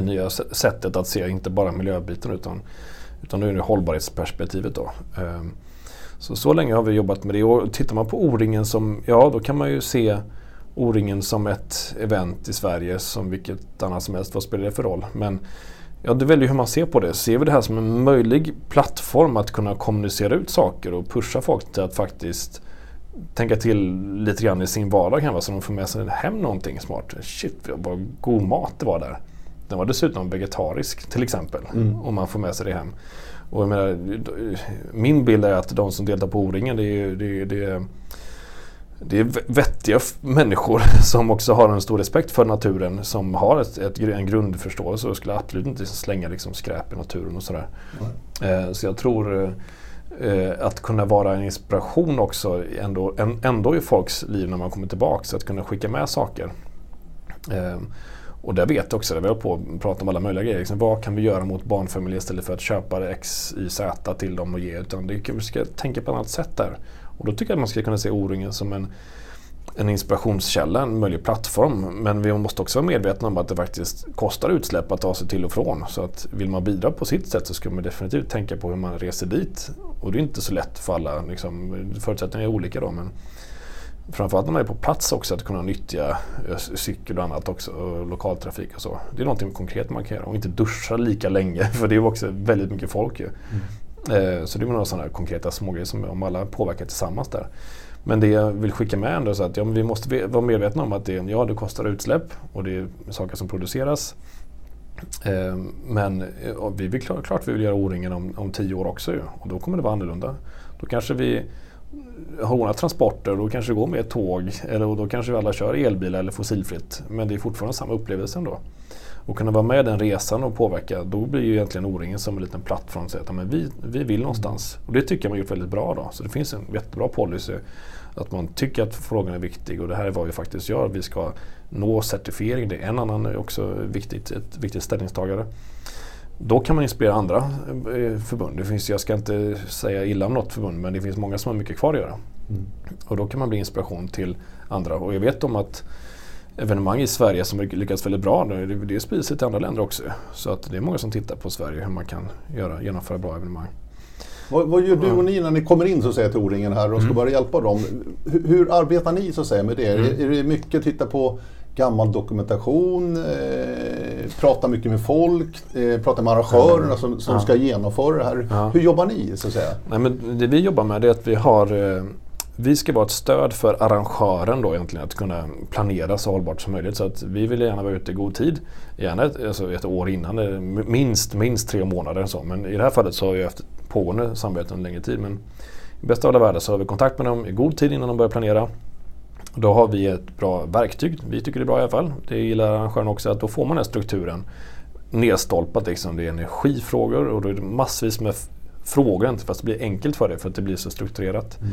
nya sättet att se inte bara miljöbiten utan, utan nu är det hållbarhetsperspektivet då. Ehm, så, så länge har vi jobbat med det och tittar man på O-ringen som, ja då kan man ju se O-ringen som ett event i Sverige som vilket annat som helst. Vad spelar det för roll? Men ja, det väljer hur man ser på det. Ser vi det här som en möjlig plattform att kunna kommunicera ut saker och pusha folk till att faktiskt tänka till lite grann i sin vardag hemma så de får med sig hem någonting smart. Shit, vad god mat det var där. Den var dessutom vegetarisk till exempel. Mm. Om man får med sig det hem. Och menar, min bild är att de som deltar på O-ringen det är, det, det det är vettiga människor som också har en stor respekt för naturen. Som har ett, ett, en grundförståelse och skulle absolut inte slänga liksom skräp i naturen och sådär. Mm. så jag tror eh, att kunna vara en inspiration också ändå, ändå i folks liv när man kommer tillbaka. Att kunna skicka med saker. Eh, och där vet jag också, där vi har på att prata om alla möjliga grejer. Liksom, vad kan vi göra mot barnfamiljer istället för att köpa X, Y, Z till dem och ge? Utan det, vi ska tänka på ett annat sätt där. Och då tycker jag att man ska kunna se O-ringen som en, en inspirationskälla, en möjlig plattform. Men vi måste också vara medvetna om att det faktiskt kostar utsläpp att ta sig till och från. Så att vill man bidra på sitt sätt så ska man definitivt tänka på hur man reser dit. Och det är inte så lätt för alla. Liksom, förutsättningarna är olika då. Men framförallt när man är på plats också att kunna nyttja eh, cykel och annat också och lokaltrafik och så. Det är någonting konkret man kan göra och inte duscha lika länge för det är också väldigt mycket folk ju. Mm. Eh, så det är några sådana konkreta smågrejer som om alla påverkar tillsammans där. Men det jag vill skicka med ändå är att ja, vi måste vara medvetna om att det, ja, det kostar utsläpp och det är saker som produceras. Eh, men vi vill klart vi vill göra O-ringen om, om tio år också ju. och då kommer det vara annorlunda. Då kanske vi har ordnat transporter, då kanske det går med tåg eller då kanske vi alla kör elbil eller fossilfritt. Men det är fortfarande samma upplevelse ändå. Och kunna vara med i den resan och påverka, då blir ju egentligen O-ringen som en liten plattform. att säga men vi, vi vill någonstans. Och det tycker jag man gjort väldigt bra då. Så det finns en jättebra policy. Att man tycker att frågan är viktig och det här är vad vi faktiskt gör. Vi ska nå certifiering, det är en annan också viktigt, ett viktigt ställningstagande. Då kan man inspirera andra eh, förbund. Det finns, jag ska inte säga illa om något förbund men det finns många som har mycket kvar att göra. Mm. Och då kan man bli inspiration till andra. Och jag vet om att evenemang i Sverige som lyckats väldigt bra, det, det sprider sig till andra länder också. Så att det är många som tittar på Sverige hur man kan göra, genomföra bra evenemang. Vad, vad gör du och ni när ni kommer in så att säga, till O-ringen här och ska mm. börja hjälpa dem? Hur, hur, arbetar ni så att säga, med det? Mm. Är, är det mycket att titta på gammal dokumentation, eh, prata mycket med folk, eh, prata med arrangörerna som, som ja. ska genomföra det här. Ja. Hur jobbar ni så att säga? Nej, men det vi jobbar med är att vi har eh, vi ska vara ett stöd för arrangören då egentligen att kunna planera så hållbart som möjligt. Så att vi vill gärna vara ute i god tid. Gärna ett, alltså ett år innan, eh, minst, minst tre månader. Så. Men i det här fallet så har vi haft pågående samarbete under längre tid. Men i bästa av alla världar så har vi kontakt med dem i god tid innan de börjar planera. Då har vi ett bra verktyg. Vi tycker det är bra i alla fall. Det gillar arrangören också. Att då får man den strukturen nedstolpat. Liksom. Det är energifrågor och då är det massvis med frågor. Inte fast det blir enkelt för det för att det blir så strukturerat. Mm.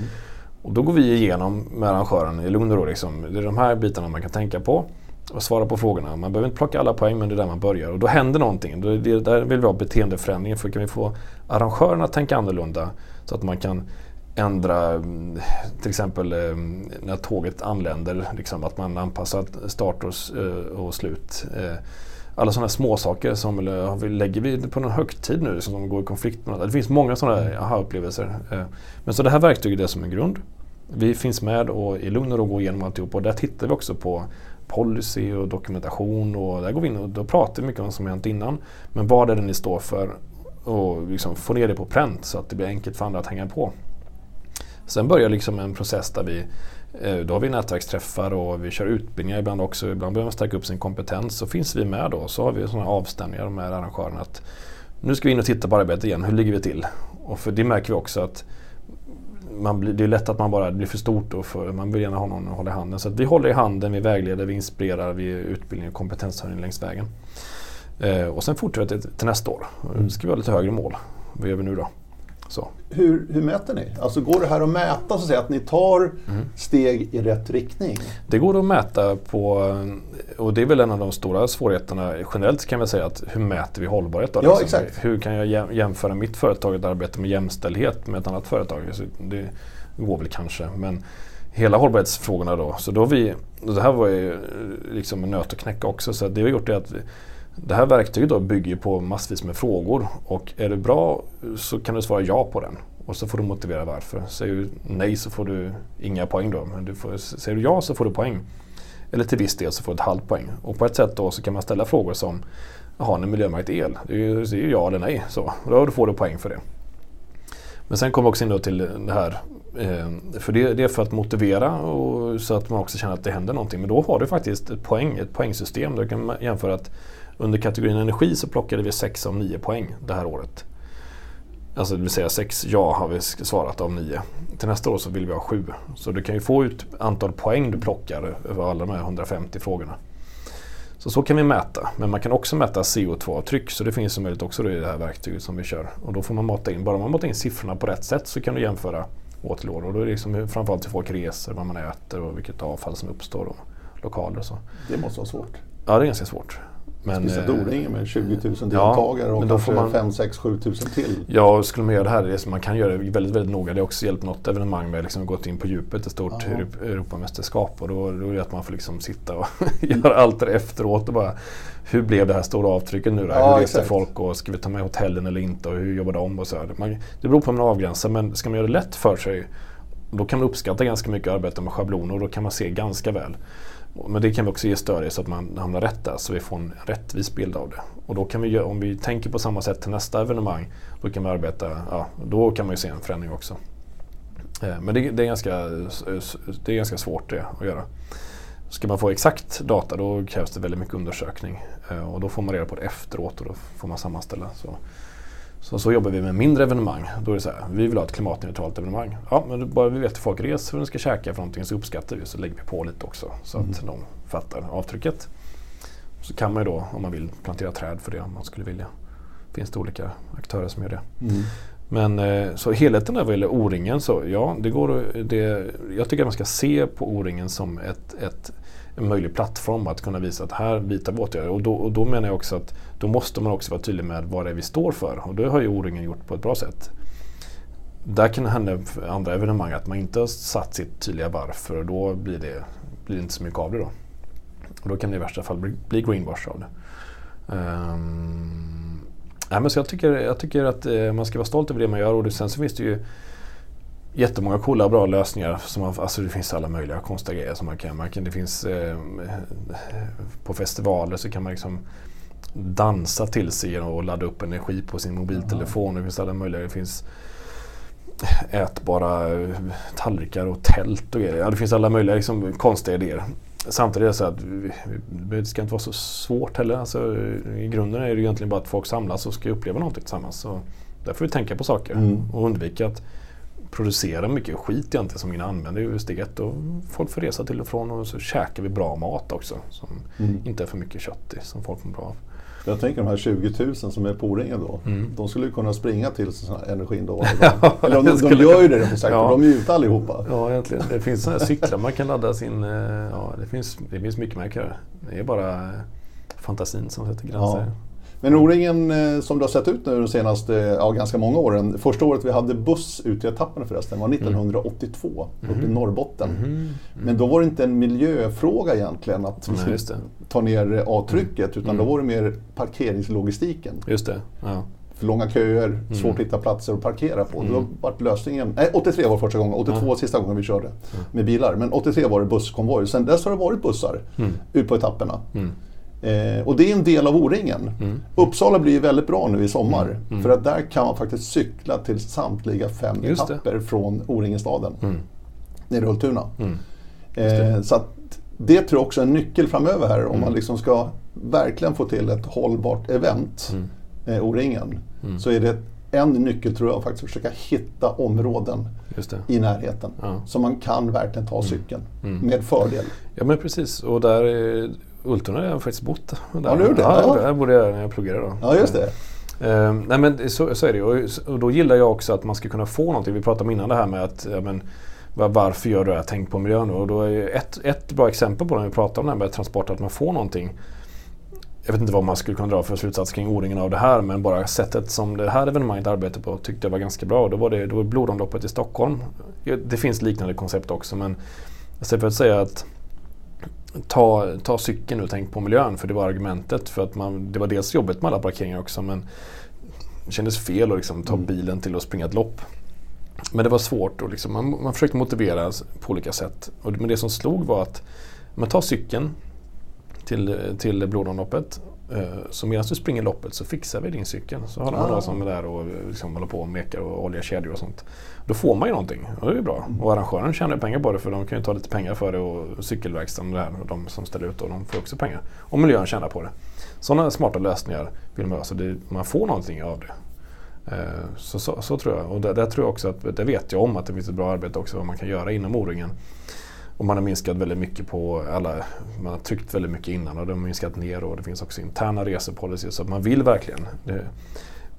Och då går vi igenom med arrangören i lugn och ro. Liksom. Det är de här bitarna man kan tänka på och svara på frågorna. Man behöver inte plocka alla poäng men det är där man börjar. Och då händer någonting. Då, det, där vill vi ha beteendeförändringen. För kan vi få arrangörerna att tänka annorlunda så att man kan ändra mm, till exempel eh, när tåget anländer, liksom, att man anpassar start och, eh, och slut. Eh, alla sådana små saker som lägger vi på någon högtid nu som går i konflikt med något. Det finns många sådana aha-upplevelser. Eh. Men så det här verktyget är som en grund. Vi finns med och i lugn och ro går igenom alltihop och där tittar vi också på policy och dokumentation och där går vi in och då pratar vi mycket om vad som hänt innan. Men vad är det ni står för och liksom få ner det på pränt så att det blir enkelt för andra att hänga på. Sen börjar liksom en process där vi då har vi nätverksträffar och vi kör utbildningar ibland också. Ibland behöver man stärka upp sin kompetens. Så finns vi med då. Så har vi sådana avstämningar med arrangörerna. Att nu ska vi in och titta på arbetet igen. Hur ligger vi till? Och för det märker vi också att man blir, det är lätt att man bara blir för stort och för, man vill gärna ha någon att hålla i handen. Så vi håller i handen, vi vägleder, vi inspirerar, vi utbildning och kompetenshöjning längs vägen. Eh, och sen fortsätter vi till, nästa år. Nu ska vi ha lite högre mål. Vad gör vi nu då? Så. Hur, hur mäter ni? Alltså går det här att mäta så att, säga, att ni tar mm. steg i rätt riktning? Det går att mäta på, och det är väl en av de stora svårigheterna generellt kan vi säga, att hur mäter vi hållbarhet? Då? Ja, liksom, exakt. Hur kan jag jämföra mitt företag och arbete med jämställdhet med ett annat företag? Så det går väl kanske, men hela hållbarhetsfrågorna då. Så då vi, det här var ju liksom en nöt att knäcka också, så det vi har gjort är att vi, det här verktyget då bygger på massvis med frågor och är det bra så kan du svara ja på den. Och så får du motivera varför. Säger du nej så får du inga poäng då. Men du får, säger du ja så får du poäng. Eller till viss del så får du ett halvt poäng. Och på ett sätt då så kan man ställa frågor som Har ni miljömärkt el? Det är ju ja eller nej. Så. Då får du poäng för det. Men sen kommer vi också in då till det här. Eh, för det, det, är för att motivera och så att man också känner att det händer någonting. Men då har du faktiskt ett poäng, ett poängsystem. Där du kan jämföra att under kategorin energi så plockade vi 6 av 9 poäng det här året. Alltså det vill säga 6 ja har vi svarat av 9. Till nästa år så vill vi ha 7. Så du kan ju få ut antal poäng du plockar över alla de här 150 frågorna. Så så kan vi mäta. Men man kan också mäta CO2-avtryck så det finns som möjligt också i det här verktyget som vi kör. Och då får man mata in, bara man matar in siffrorna på rätt sätt så kan du jämföra år till år. Och då är det liksom framförallt hur folk reser, vad man äter och vilket avfall som uppstår och lokaler och så. Det måste vara svårt. Ja, det är ganska svårt. Men, Speciellt eh, O-ringen med 20 000 deltagare ja, och kanske man, 5, 6, 7 000 till. Ja, och skulle man göra det här, det som man kan göra det väldigt, väldigt noga. Det har också hjälpt något evenemang med liksom gått in på djupet, ett stort ja. Europamästerskap. Och då, då är det att man får liksom sitta och göra allt det efteråt och bara hur blev det här stora avtrycket nu då? Ja, hur reste folk och ska vi ta med hotellen eller inte och hur jobbar de? Och så. Man, det beror på hur man avgränsar men ska man göra det lätt för sig då kan man uppskatta ganska mycket arbete med schabloner och då kan man se ganska väl. Men det kan vi också ge stöd i så att man hamnar rätt där så vi får en rättvis bild av det. Och då kan vi, om vi tänker på samma sätt till nästa evenemang, då kan vi arbeta, ja, då kan man ju se en förändring också. Eh, men det, det, är ganska, det är ganska svårt det att göra. Ska man få exakt data då krävs det väldigt mycket undersökning eh, och då får man reda på det efteråt och då får man sammanställa. Så, så, så jobbar vi med mindre evenemang. Då är det så här, vi vill ha ett klimatneutralt evenemang. Ja, men bara vi vet hur folk reser och de ska käka för någonting så uppskattar vi så lägger vi på lite också så mm. att de fattar avtrycket. Så kan man ju då om man vill plantera träd för det om man skulle vilja. Finns det olika aktörer som gör det. Mm. Men eh, så helheten där vad gäller O-ringen så ja, det går det, Jag tycker att man ska se på O-ringen som ett, ett en möjlig plattform att kunna visa att här vidtar vi åtgärder. Och då, och då menar jag också att då måste man också vara tydlig med vad det är vi står för. Och det har ju O-ringen gjort på ett bra sätt. Där kan det hända andra evenemang att man inte har satt sitt tydliga varför och då blir det, blir det inte så mycket av det då. Och då kan det i värsta fall bli, bli greenwash av det. Um, nej, men så jag, tycker, jag tycker att eh, man ska vara stolt över det man gör och det, sen så finns det ju jättemånga coola och bra lösningar. Som man, alltså det finns alla möjliga konstiga grejer som man kan. Man kan det finns, eh, på festivaler så kan man liksom dansa till sig och ladda upp energi på sin mobiltelefon. Det finns alla möjliga. Det finns ätbara eh, tallrikar och tält och grejer. Ja, det finns alla möjliga liksom, konstiga idéer. Samtidigt är det så att det ska inte vara så svårt heller. Alltså, I grunden är det egentligen bara att folk samlas och ska uppleva någonting tillsammans. Så där får vi tänka på saker mm. och undvika att producera mycket skit egentligen som ingen använder i steg ett. Och folk får resa till och från och så käkar vi bra mat också. Som mm. inte är för mycket kött i, som folk mår bra av. Jag tänker de här 20 000 som är på O-ringen då. Mm. De skulle kunna springa till energin då. Eller de, de, de gör ju det på sagt, ja. de är ju ute allihopa. Ja, egentligen. Det finns sådana här cyklar man kan ladda sin... Eh, ja, det finns, det finns mycket man kan göra. Det är bara fantasin som sätter gränser. Ja. Men O-ringen eh, som det har sett ut nu de senaste, ja, ganska många åren. Första året vi hade buss ute i etapperna förresten var 1982 mm. uppe i Norrbotten. Mm. Mm. Men då var det inte en miljöfråga egentligen att Nej, ta ner avtrycket utan då mm. var det mer parkeringslogistiken. Just det. Ja. För långa köer, mm. svårt att hitta platser att parkera på. Mm. Då var lösningen, nej 83 var första gången, 82 ja. sista gången vi körde med bilar. Men 83 var det busskonvoj. Sen dess har det varit bussar ut på etapperna. Eh, och det är en del av O-ringen. Mm. Uppsala blir väldigt bra nu i sommar. Mm. mm. För att där kan man faktiskt cykla till samtliga fem Just etapper det. från O-ringenstaden. Mm. Nere i Ultuna. Mm. Eh, så det tror jag också är en nyckel framöver här om man mm. liksom ska verkligen få till ett hållbart event, mm. eh, O-ringen. Så är det en nyckel tror jag faktiskt att försöka hitta områden i närheten. Ja. Så man kan verkligen ta cykeln med fördel. Ja men precis och där Ultuna har jag faktiskt bott. Där. Ja, du det? Ja, där bodde jag när jag pluggade då. Ja, just det. Uh, nej men så, så är det och, och då gillar jag också att man ska kunna få någonting. Vi pratade om innan det här med att ja, men, varför gör du det här? Tänk på miljön. Och då är ett, ett bra exempel på det när vi pratar om det här med transport, att man får någonting. Jag vet inte vad man skulle kunna dra för slutsats kring O-ringen av det här men bara sättet som det här evenemanget arbetar på tyckte jag var ganska bra. Då var det, då var blodomloppet i Stockholm. Det finns liknande koncept också men istället för att säga att ta, ta cykeln och tänk på miljön för det var argumentet. För att man, det var dels jobbigt med alla parkeringar också men det kändes fel att liksom ta mm. bilen till att springa ett lopp. Men det var svårt och liksom, man, man försökte motivera på olika sätt. Och, men det som slog var att man tar cykeln till, till blodomloppet Eh, så medan du springer loppet så fixar vi din cykel. Så har man ah. några som är där och liksom håller på och mekar och oljar kedjor och sånt. Då får man ju någonting och det är bra. Och arrangören tjänar pengar på det för de kan ju ta lite pengar för det och cykelverkstaden här, och de som ställer ut och de får också pengar. Och miljön tjänar på det. Sådana smarta lösningar vill man ha så det, man får någonting av det. Eh, så, så, så, tror jag. Och där, där, tror jag också att, det vet jag om att det finns ett bra arbete också vad man kan göra inom O-ringen. Och man har minskat väldigt mycket på alla, man har tryckt väldigt mycket innan och det har minskat ner och det finns också interna resepolicyer så att man vill verkligen. Det,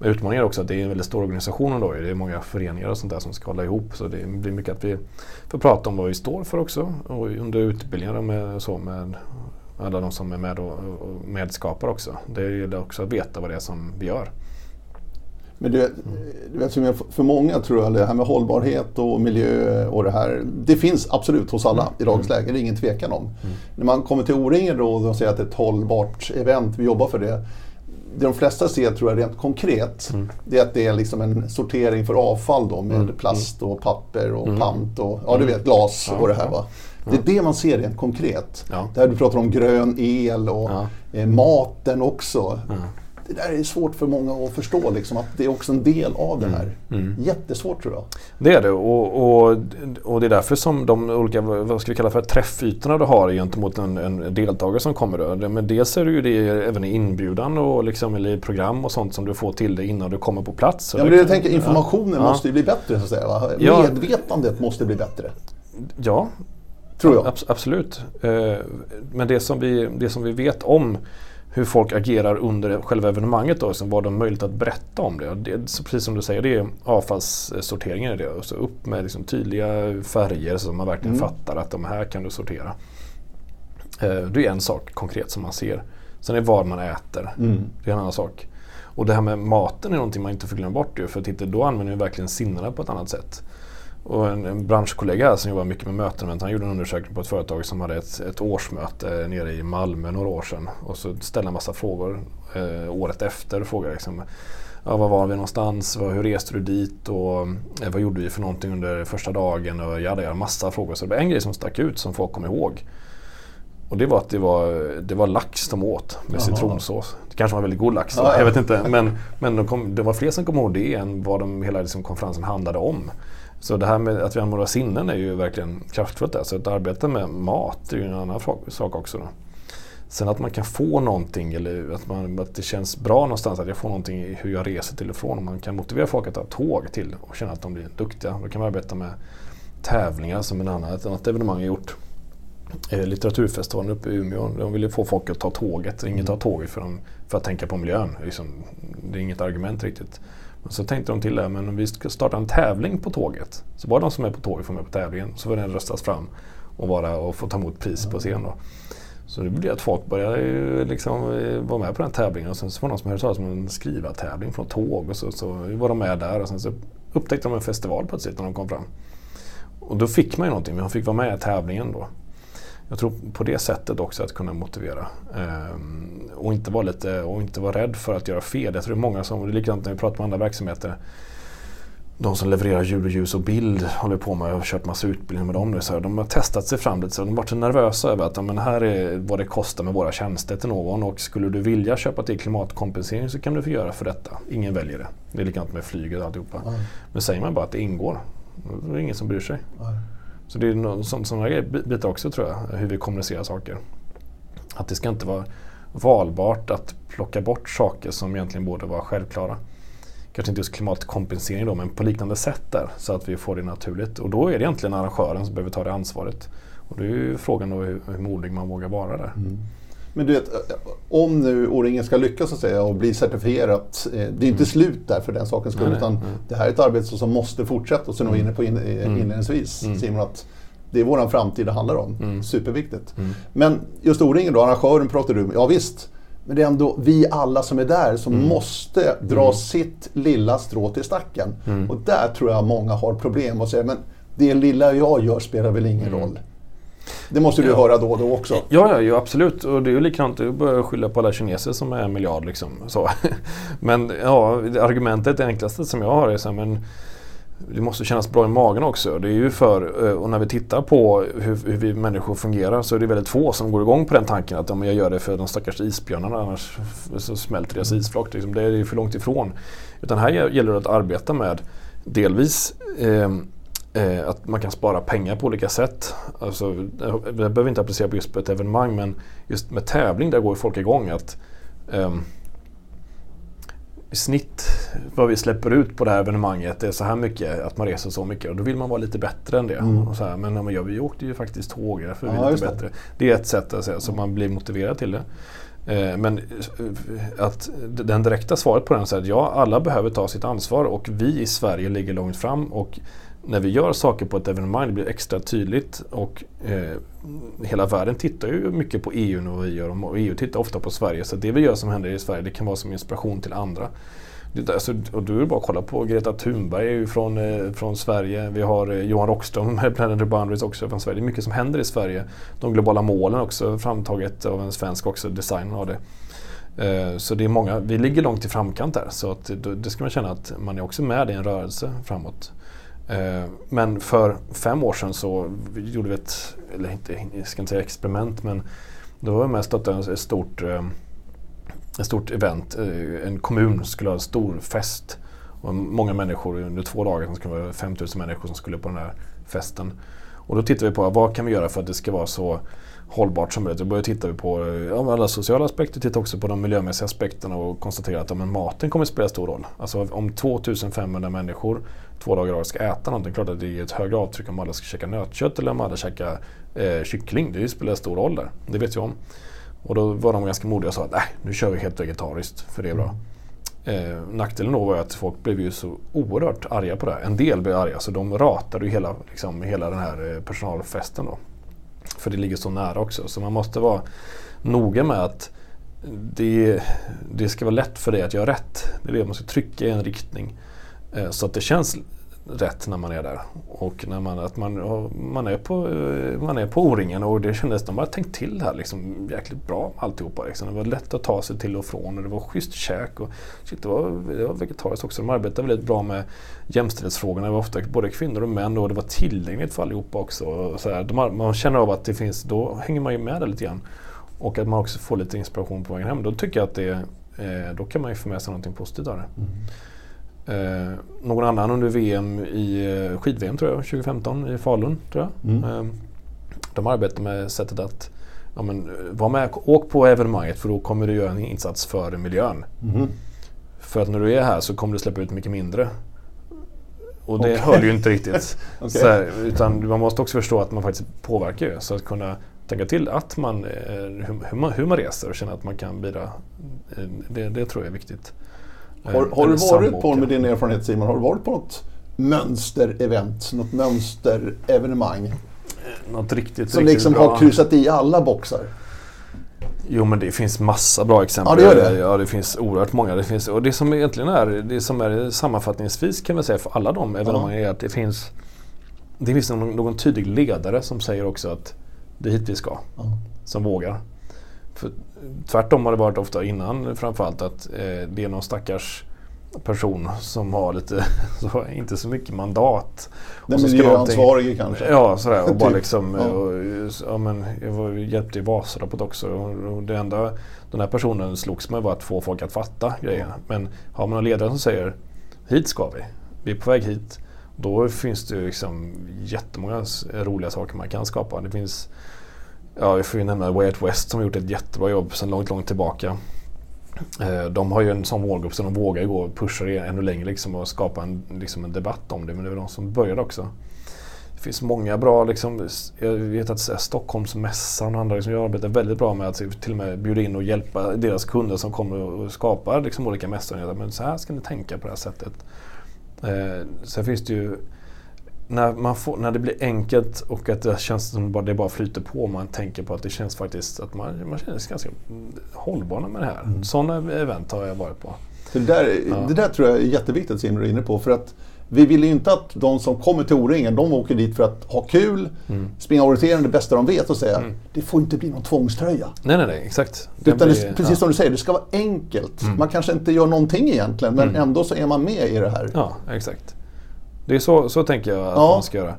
utmaningen är också att det är en väldigt stor organisation då. Det är många föreningar och sånt där som ska hålla ihop så det blir mycket att vi får prata om vad vi står för också och under utbildningar med, så med Alla de som är med och, och medskapar också. Det gäller också att veta vad det är som vi gör. Men du vet, du vet, för många tror jag det här med hållbarhet och miljö och det här. Det finns absolut hos alla i dagens läge, det är ingen tvekan om. Mm. När man kommer till O-ringer då och de säger att det är ett hållbart event, vi jobbar för det. Det de flesta ser tror jag rent konkret, mm. det är att det är liksom en sortering för avfall då med mm. plast och papper och mm. pant och ja, du vet glas och det här va. Det är det man ser rent konkret. Ja. Där du pratar om grön el och ja. eh, maten också. Ja det där är svårt för många att förstå, liksom, att det är också en del av det här. Mm. mm. Jättesvårt tror jag. Det är det och, och, och, det är därför som de olika, vad ska vi kalla för träffytorna du har gentemot en, en deltagare som kommer. Då. Men dels är det ju det även i inbjudan och liksom, eller i program och sånt som du får till dig innan du kommer på plats. Ja, men det jag tänker, informationen ja. måste ju bli bättre så att säga. Va? Ja. Medvetandet måste bli bättre. Ja, Tror jag. absolut. Eh, men det som, vi, det som vi vet om hur folk agerar under själva evenemanget då, vad de har möjlighet att berätta om det. det så precis som du säger, det är avfallssorteringen i det. Och så upp med liksom tydliga färger så man verkligen mm. fattar att de här kan du sortera. Eh, det är en sak konkret som man ser. Sen är det vad man äter. Mm. Det är en annan sak. Och det här med maten är någonting man inte får glömma bort. För titta, då använder vi verkligen sinnena på ett annat sätt. Och en, en branschkollega som jobbar mycket med möten, han gjorde en undersökning på ett företag som hade ett, ett årsmöte nere i Malmö några år sedan. Och så ställde en massa frågor eh, året efter. Och frågade liksom, ja, var var vi någonstans? Hur reste du dit? Och eh, vad gjorde vi för någonting under första dagen? Och jag hade massa frågor. Så det var en grej som stack ut som folk kom ihåg. Och det var att det var, det var lax de åt med Aha. citronsås. Det kanske var väldigt god lax, ja, jag vet inte. Men, men de kom, det var fler som kom ihåg det än vad de, hela liksom konferensen handlade om. Så det här med att vi använder våra sinnen är ju verkligen kraftfullt. Där. Så att arbeta med mat är ju en annan sak också. Då. Sen att man kan få någonting eller att, man, att det känns bra någonstans att jag får någonting i hur jag reser till och från. Man kan motivera folk att ta tåg till och känna att de blir duktiga. Då kan man arbeta med tävlingar som en annan, ett annat evenemang har gjort. Eh, litteraturfestivalen uppe i Umeå. De ville få folk att ta tåget. Ingen tar tåget för, dem, för att tänka på miljön. Liksom, det är inget argument riktigt. Så tänkte de till det, men om vi ska starta en tävling på tåget. Så bara de som är på tåget får med på tävlingen. Så får den röstas fram och, vara, och få ta emot pris på scen. Då. Så det blev att folk började liksom eh, vara med på den tävlingen. Och sen så var det någon som hörde talas om en skrivartävling från tåg. Och så, så var de med där och sen så upptäckte de en festival plötsligt när de kom fram. Och då fick man ju någonting, man fick vara med i tävlingen då. Jag tror på det sättet också att kunna motivera. Um, och, inte vara lite, och inte vara rädd för att göra fel. Jag tror det är många som, det är likadant när vi pratar med andra verksamheter. De som levererar ljud och ljus och bild håller på med, jag har kört massa utbildning med dem nu. Så här, de har testat sig fram lite, så de har varit nervösa över att men här är vad det kostar med våra tjänster till någon. Och skulle du vilja köpa till klimatkompensering så kan du få göra för detta. Ingen väljer det. Det är likadant med flyget och alltihopa. Mm. Men säger man bara att det ingår, då är det ingen som bryr sig. Mm. Så det är sådana bitar också tror jag, hur vi kommunicerar saker. Att det ska inte vara valbart att plocka bort saker som egentligen borde vara självklara. Kanske inte just klimatkompensering då, men på liknande sätt där så att vi får det naturligt. Och då är det egentligen arrangören som behöver ta det ansvaret. Och det är ju frågan då hur, hur modig man vågar vara där. Mm. Men du vet, om nu O-ringen ska lyckas så säga, och bli certifierat, eh, det är inte mm. slut där för den sakens skull, utan mm. det här är ett arbete som måste fortsätta. Och som mm. var inne på in, eh, mm. inledningsvis, mm. Simon, att det är vår framtid det handlar om. Mm. Superviktigt. Mm. Men just O-ringen då, arrangören pratar du Ja visst, men det är ändå vi alla som är där som mm. måste dra mm. sitt lilla strå till stacken. Mm. Och där tror jag många har problem och säger, men det lilla jag gör spelar väl ingen roll. Det måste du ja. höra då och då också. Ja, ja, absolut. Och det är ju likadant, du börjar skylla på alla kineser som är en miljard. Liksom. Så. Men ja, argumentet, det enklaste som jag har är så här, men det måste kännas bra i magen också. Det är ju för, eh, och när vi tittar på hur, hur, vi människor fungerar så är det väldigt få som går igång på den tanken att om jag gör det för de stackars isbjörnarna annars så smälter deras isflak. Liksom. Det är för långt ifrån. Utan här gäller det att arbeta med delvis eh, eh, att man kan spara pengar på olika sätt. Alltså, det behöver inte applicera på just på ett evenemang men just med tävling där går folk igång. att eh, i snitt vad vi släpper ut på det här evenemanget är så här mycket, att man reser så mycket. Och då vill man vara lite bättre än det. Mm. Och så här, men ja, vi åkte ju faktiskt tåg, därför är vi ja, lite bättre. Det är ett sätt att säga, så man blir motiverad till det. Eh, men eh, att den direkta svaret på den är att ja, alla behöver ta sitt ansvar och vi i Sverige ligger långt fram. Och när vi gör saker på ett evenemang, det blir extra tydligt och eh, hela världen tittar ju mycket på EU när vi gör och EU tittar ofta på Sverige. Så det vi gör som händer i Sverige det kan vara som inspiration till andra. Det, alltså, och du är bara att kolla på Greta Thunberg är ju från, eh, från Sverige. Vi har eh, Johan Rockström med Planet Boundaries också från Sverige. Det är mycket som händer i Sverige. De globala målen också framtaget av en svensk också, designen av det. Eh, så det är många, vi ligger långt i framkant där så att det, det ska man känna att man är också med i en rörelse framåt. Eh, men för fem år sedan så gjorde vi ett, eller inte, jag ska inte säga experiment, men då var jag med och stöttade ett stort, eh, ett stort event. Eh, en kommun skulle ha en stor fest. Och många människor under två dagar, det skulle vara 5000 människor som skulle på den här festen. Och då tittade vi på vad kan vi göra för att det ska vara så hållbart som möjligt. Då började titta på ja, alla sociala aspekter, titta också på de miljömässiga aspekterna och konstatera att ja, men maten kommer att spela stor roll. Alltså om 2500 människor två dagar i rad ska äta någonting, klart att det är ett högre avtryck om alla ska käka nötkött eller om alla käkar eh, kyckling. Det spelar stor roll där, det vet jag om. Och då var de ganska modiga och sa att nej, nu kör vi helt vegetariskt för det är bra. Eh, nackdelen då var att folk blev ju så oerhört arga på det. En del blev arga så de ratade ju hela, liksom, hela den här eh, personalfesten då. För det ligger så nära också. Så man måste vara noga med att det, det ska vara lätt för dig att göra rätt. Det är det man ska trycka i en riktning. Eh, så att det känns rätt när man är där. Och när man, att man, man, är, på, eh, man är på O-ringen och det kändes, de har tänkt till här liksom jäkligt bra alltihopa. Liksom. Det var lätt att ta sig till och från och det var schysst käk. Och, shit, det, var, det var vegetariskt också. De arbetade väldigt bra med jämställdhetsfrågorna. Det var ofta både kvinnor och män och det var tillgängligt för allihopa också. Så här, de, man känner av att det finns, då hänger man ju med där lite grann. Och att man också får lite inspiration på vägen hem. Då tycker jag att det, eh, då kan man ju få med sig någonting positivt av det. Mm. Eh, någon annan under VM i eh, skid-VM tror jag, 2015 i Falun. Tror jag. Mm. Eh, de arbetar med sättet att ja, men, var med, åk på evenemanget för då kommer du göra en insats för miljön. Mm. För att när du är här så kommer du släppa ut mycket mindre. Och det okay. höll ju inte riktigt. okay. här, utan man måste också förstå att man faktiskt påverkar ju. Så att kunna tänka till att man, eh, hur, man, hur man reser och känna att man kan bidra. Eh, det, det tror jag är viktigt. Har, har du varit på, med din erfarenhet Simon, har du varit på något mönsterevent, något mönsterevenemang? Något riktigt, Som riktigt liksom bra. har kryssat i alla boxar? Jo men det finns massa bra exempel. Ja det gör det. Ja det finns oerhört många. Det finns, och det som egentligen är, det som är sammanfattningsvis kan man säga för alla de evenemangen är att det finns Det finns någon, någon tydlig ledare som säger också att det är hit vi ska. Ja. Som vågar. För tvärtom har det varit ofta innan framförallt att eh, det är någon stackars person som har lite, så, inte så mycket mandat. Den miljöansvarige kanske? Ja, sådär. Och bara typ. liksom, ja. Och, ja, men, jag var, hjälpte i Vasaloppet också. Och, och det enda den här personen slogs med var att få folk att fatta grejerna. Men har man en ledare som säger hit ska vi, vi är på väg hit. Då finns det ju liksom jättemånga roliga saker man kan skapa. Det finns Ja, vi får ju nämna Way Out West som har gjort ett jättebra jobb sedan långt, långt tillbaka. Eh, de har ju en sån målgrupp så de vågar ju gå och pusha det ännu längre liksom och skapa en, liksom en debatt om det. Men det var de som började också. Det finns många bra, liksom, jag vet att Stockholmsmässan och andra liksom, jag arbetar väldigt bra med att typ till och med bjuda in och hjälpa deras kunder som kommer och skapar liksom, olika mässor. Men så här ska ni tänka på det här sättet. Eh, sen finns det ju när, man får, när det blir enkelt och att det känns som att det bara flyter på. Man tänker på att det känns faktiskt att man, man känner sig ganska hållbar med det här. Mm. Sådana event har jag varit på. Det där, ja. det där tror jag är jätteviktigt Simon är inne på. För att vi vill ju inte att de som kommer till O-ringen, de åker dit för att ha kul, mm. springa orientering det bästa de vet och säga mm. det får inte bli någon tvångströja. Nej, nej, nej, exakt. Utan blir, det, precis ja. som du säger, det ska vara enkelt. Mm. Man kanske inte gör någonting egentligen, men mm. ändå så är man med i det här. Ja, exakt. Det är så, så tänker jag att ja. man ska göra.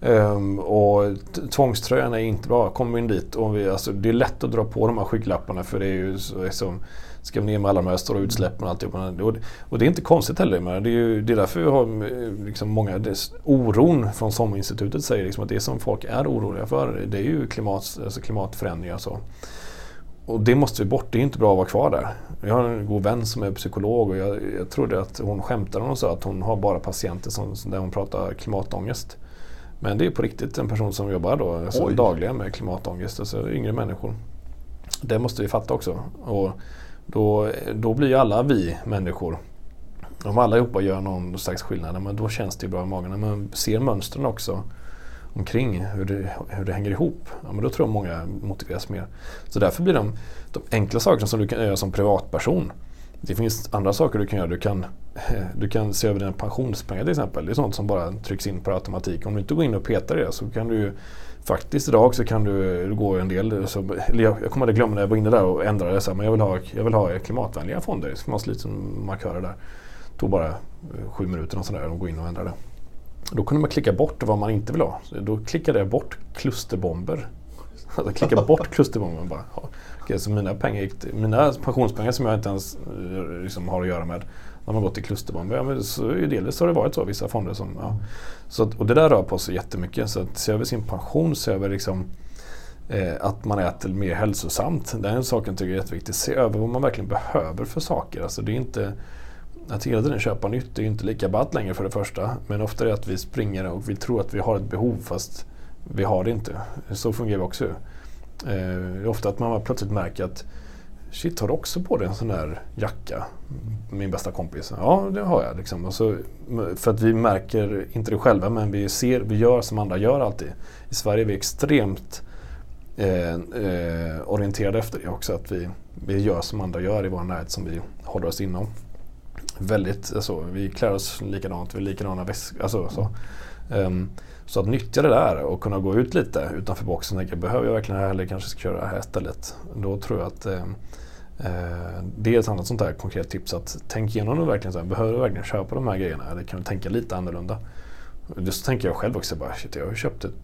Um, och tvångströjan är inte bra. Kommer vi in dit och vi, alltså, det är lätt att dra på de här skygglapparna för det är ju så, liksom, ska ner med alla de här stora utsläppen och alltihop. Och, och det är inte konstigt heller. Men det, är ju, det är därför vi har liksom många, det, oron från SOM-institutet säger liksom att det som folk är oroliga för det är ju klimat, alltså klimatförändringar. och Så. Och det måste vi bort, det är inte bra att vara kvar där. Jag har en god vän som är psykolog och jag, jag trodde att hon skämtade när hon sa att hon har bara patienter som, där hon pratar klimatångest. Men det är på riktigt en person som jobbar då, alltså dagligen med klimatångest, alltså yngre människor. Det måste vi fatta också. Och då, då blir ju alla vi människor om allihopa gör någon slags skillnad, men då känns det bra i magen. Man ser mönstren också omkring hur det, hur det hänger ihop, ja, men då tror jag många motiveras mer. Så därför blir de, de enkla sakerna som du kan göra som privatperson. Det finns andra saker du kan göra. Du kan, du kan se över dina pensionspengar till exempel. Det är sånt som bara trycks in per automatik. Om du inte går in och petar i det så kan du faktiskt idag så kan du, gå en del, så, jag, jag kommer att glömma när jag var inne där och ändrade det, så men jag vill, ha, jag vill ha klimatvänliga fonder. Det ska man lite markörer där. Det tog bara eh, sju minuter och sådär att gå in och ändra det. Då kunde man klicka bort vad man inte vill ha. Så då klickade jag bort klusterbomber. Alltså klicka bort klusterbomber. Bara. Okej, så mina, pengar mina pensionspengar som jag inte ens eh, liksom, har att göra med de har gått till klusterbomber. Ja, men så, delvis har det varit så, vissa fonder som... Ja. Så, och det där rör på sig jättemycket. Så att se över sin pension, se över liksom, eh, att man äter mer hälsosamt. Den saken tycker jag är jätteviktigt. Se över vad man verkligen behöver för saker. Alltså det är inte att hela tiden köpa nytt är ju inte lika ballt längre för det första. Men ofta är det att vi springer och vi tror att vi har ett behov fast vi har det inte. Så fungerar vi också. Eh, ofta att man plötsligt märker att Shit, har du också på dig en sån där jacka? Min bästa kompis. Ja, det har jag. Liksom. Och så, för att vi märker, inte det själva, men vi ser, vi gör som andra gör alltid. I Sverige är vi extremt eh, eh, orienterade efter det också. Att vi, vi gör som andra gör i vår närhet som vi håller oss inom. Väldigt, alltså, vi klär oss likadant, vi är likadana väskor. Alltså, så. Um, så att nyttja det där och kunna gå ut lite utanför boxen. Tänka, behöver jag verkligen det här eller kanske ska köra det här istället? Då tror jag att eh, eh, det är ett annat sånt där konkret tips. att Tänk igenom det verkligen. Så här, behöver du verkligen köpa de här grejerna? Eller kan du tänka lite annorlunda? Just tänker jag själv också. Bara, shit, jag har köpt ett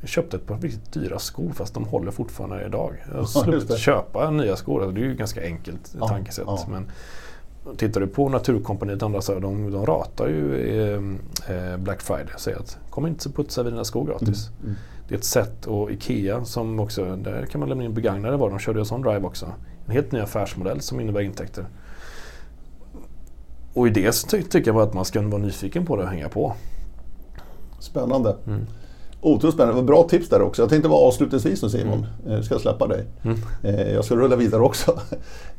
jag köpte ett par riktigt dyra skor fast de håller fortfarande idag. Jag har sluppit köpa nya skor. Alltså, det är ju ganska enkelt ja, tankesätt. Ja. Men Tittar du på Naturkompaniet andra så de, de ratar ju eh, Black Friday och säger att kom inte och putsa vid dina skor gratis. Mm. Mm. Det är ett sätt och IKEA som också, där kan man lämna in begagnade varor. De körde en sån drive också. En helt ny affärsmodell som innebär intäkter. Och i det så ty tycker jag bara att man ska vara nyfiken på det och hänga på. Spännande. Mm. Otroligt spännande. Bra tips där också. Jag tänkte bara avslutningsvis nu Simon, mm. ska jag släppa dig. Mm. Eh, jag ska rulla vidare också.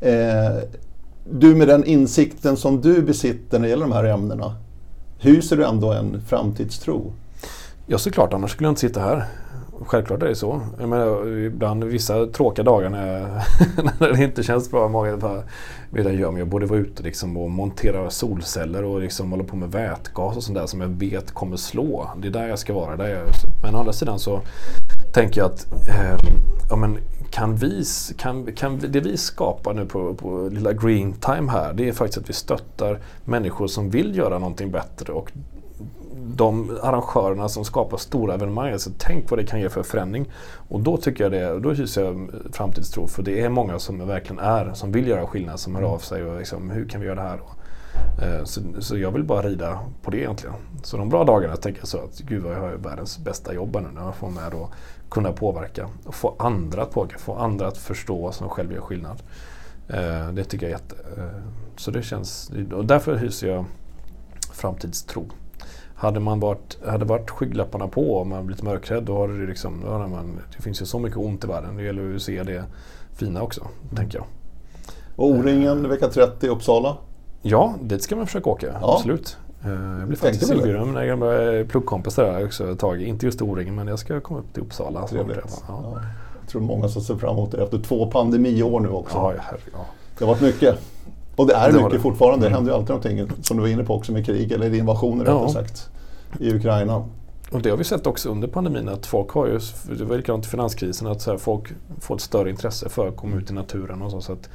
Du med den insikten som du besitter när det gäller de här ämnena, hyser du ändå en framtidstro? Ja såklart, annars skulle jag inte sitta här. Självklart är det så. Jag menar, ibland vissa tråkiga dagar när, när det inte känns bra i magen. Vad jag gör jag borde vara ute liksom och montera solceller och liksom hålla på med vätgas och sånt där som jag vet kommer slå. Det är där jag ska vara. Där jag, men å andra sidan så tänker jag att eh, ja, men kan vi, kan, kan det vi skapar nu på, på lilla Green Time här, det är faktiskt att vi stöttar människor som vill göra någonting bättre och de arrangörerna som skapar stora evenemang. Alltså, tänk vad det kan ge för förändring. Och då tycker jag det, då hyser jag framtidstro. För det är många som verkligen är, som vill göra skillnad, som hör av sig och liksom, hur kan vi göra det här? Eh, så, så, jag vill bara rida på det egentligen. Så de bra dagarna tänker jag så att gud vad jag har världens bästa jobb nu när jag får med och kunna påverka och få andra att påverka, få andra att förstå som själv gör skillnad. Eh, det tycker jag är jätte... Eh, så det känns... Och därför hyser jag framtidstro. Hade man varit, hade varit skygglapparna på och man blivit mörkrädd då har det liksom... Då har man, det finns ju så mycket ont i världen. Det gäller att se det fina också, mm. tänker jag. Och O-ringen vecka 30 i Uppsala? Ja, dit ska man försöka åka. Ja. Absolut. Eh, jag blev faktiskt inbjuden med mina gamla pluggkompisar där också ett tag. Inte just O-ringen men jag ska komma upp till Uppsala. Trevligt. Ja. Ja. Jag tror många som ser fram emot det efter två pandemiår nu också. Ja, herre, ja. Det har varit mycket. Och det är det mycket det. fortfarande. Det mm. händer ju alltid någonting som du var inne på också med krig eller invasioner ja. rättare sagt i Ukraina. Och det har vi sett också under pandemin att folk har ju, det var likadant i finanskrisen, att så här, folk får ett större intresse för att komma ut i naturen och så. så att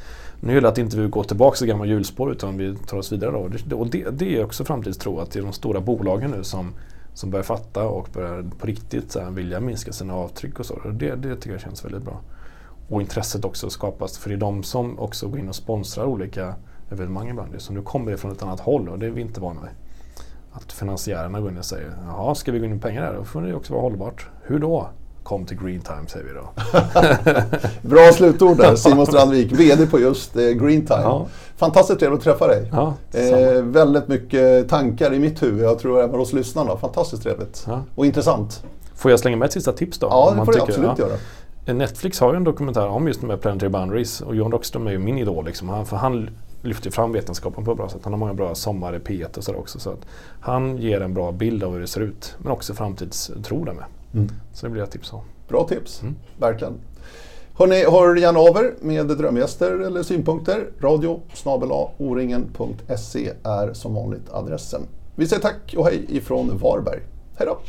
nu gäller det att inte vi går tillbaka till gamla hjulspår utan vi tar oss vidare. Då. Och det, det är också framtidstro att det är de stora bolagen nu som, som börjar fatta och börjar på riktigt så här, vilja minska sina avtryck och så. Det, det tycker jag känns väldigt bra. Och intresset också skapas för det är de som också går in och sponsrar olika evenemang ibland. Så nu kommer det från ett annat håll och det är vi inte vana vid. Att finansiärerna går in och säger jaha, ska vi gå in med pengar här? Då får det också vara hållbart. Hur då? Kom till Green Time säger vi då. Bra slutord där. Simon Strandvik, VD på just eh, Green Time. Ja. Fantastiskt trevligt att träffa dig. Ja, eh, väldigt mycket tankar i mitt huvud. Jag tror även hos lyssnarna. Fantastiskt trevligt. Ja. Och intressant. Får jag slänga med ett sista tips då? Ja, det får du absolut göra. Netflix har ju en dokumentär om just de här Planetary Boundaries och John Rockström är ju min idol. Liksom. Han, för han lyfter fram vetenskapen på ett bra sätt. Han har många bra sommar i P1 och sådär också. Så att han ger en bra bild av hur det ser ut. Men också framtidstro där med. Mm. Så det blir ett tips om. Bra tips, mm. verkligen. Hörrni, hör gärna av er med drömgäster eller synpunkter. Radio oringen.se är som vanligt adressen. Vi säger tack och hej ifrån Varberg. Hej då!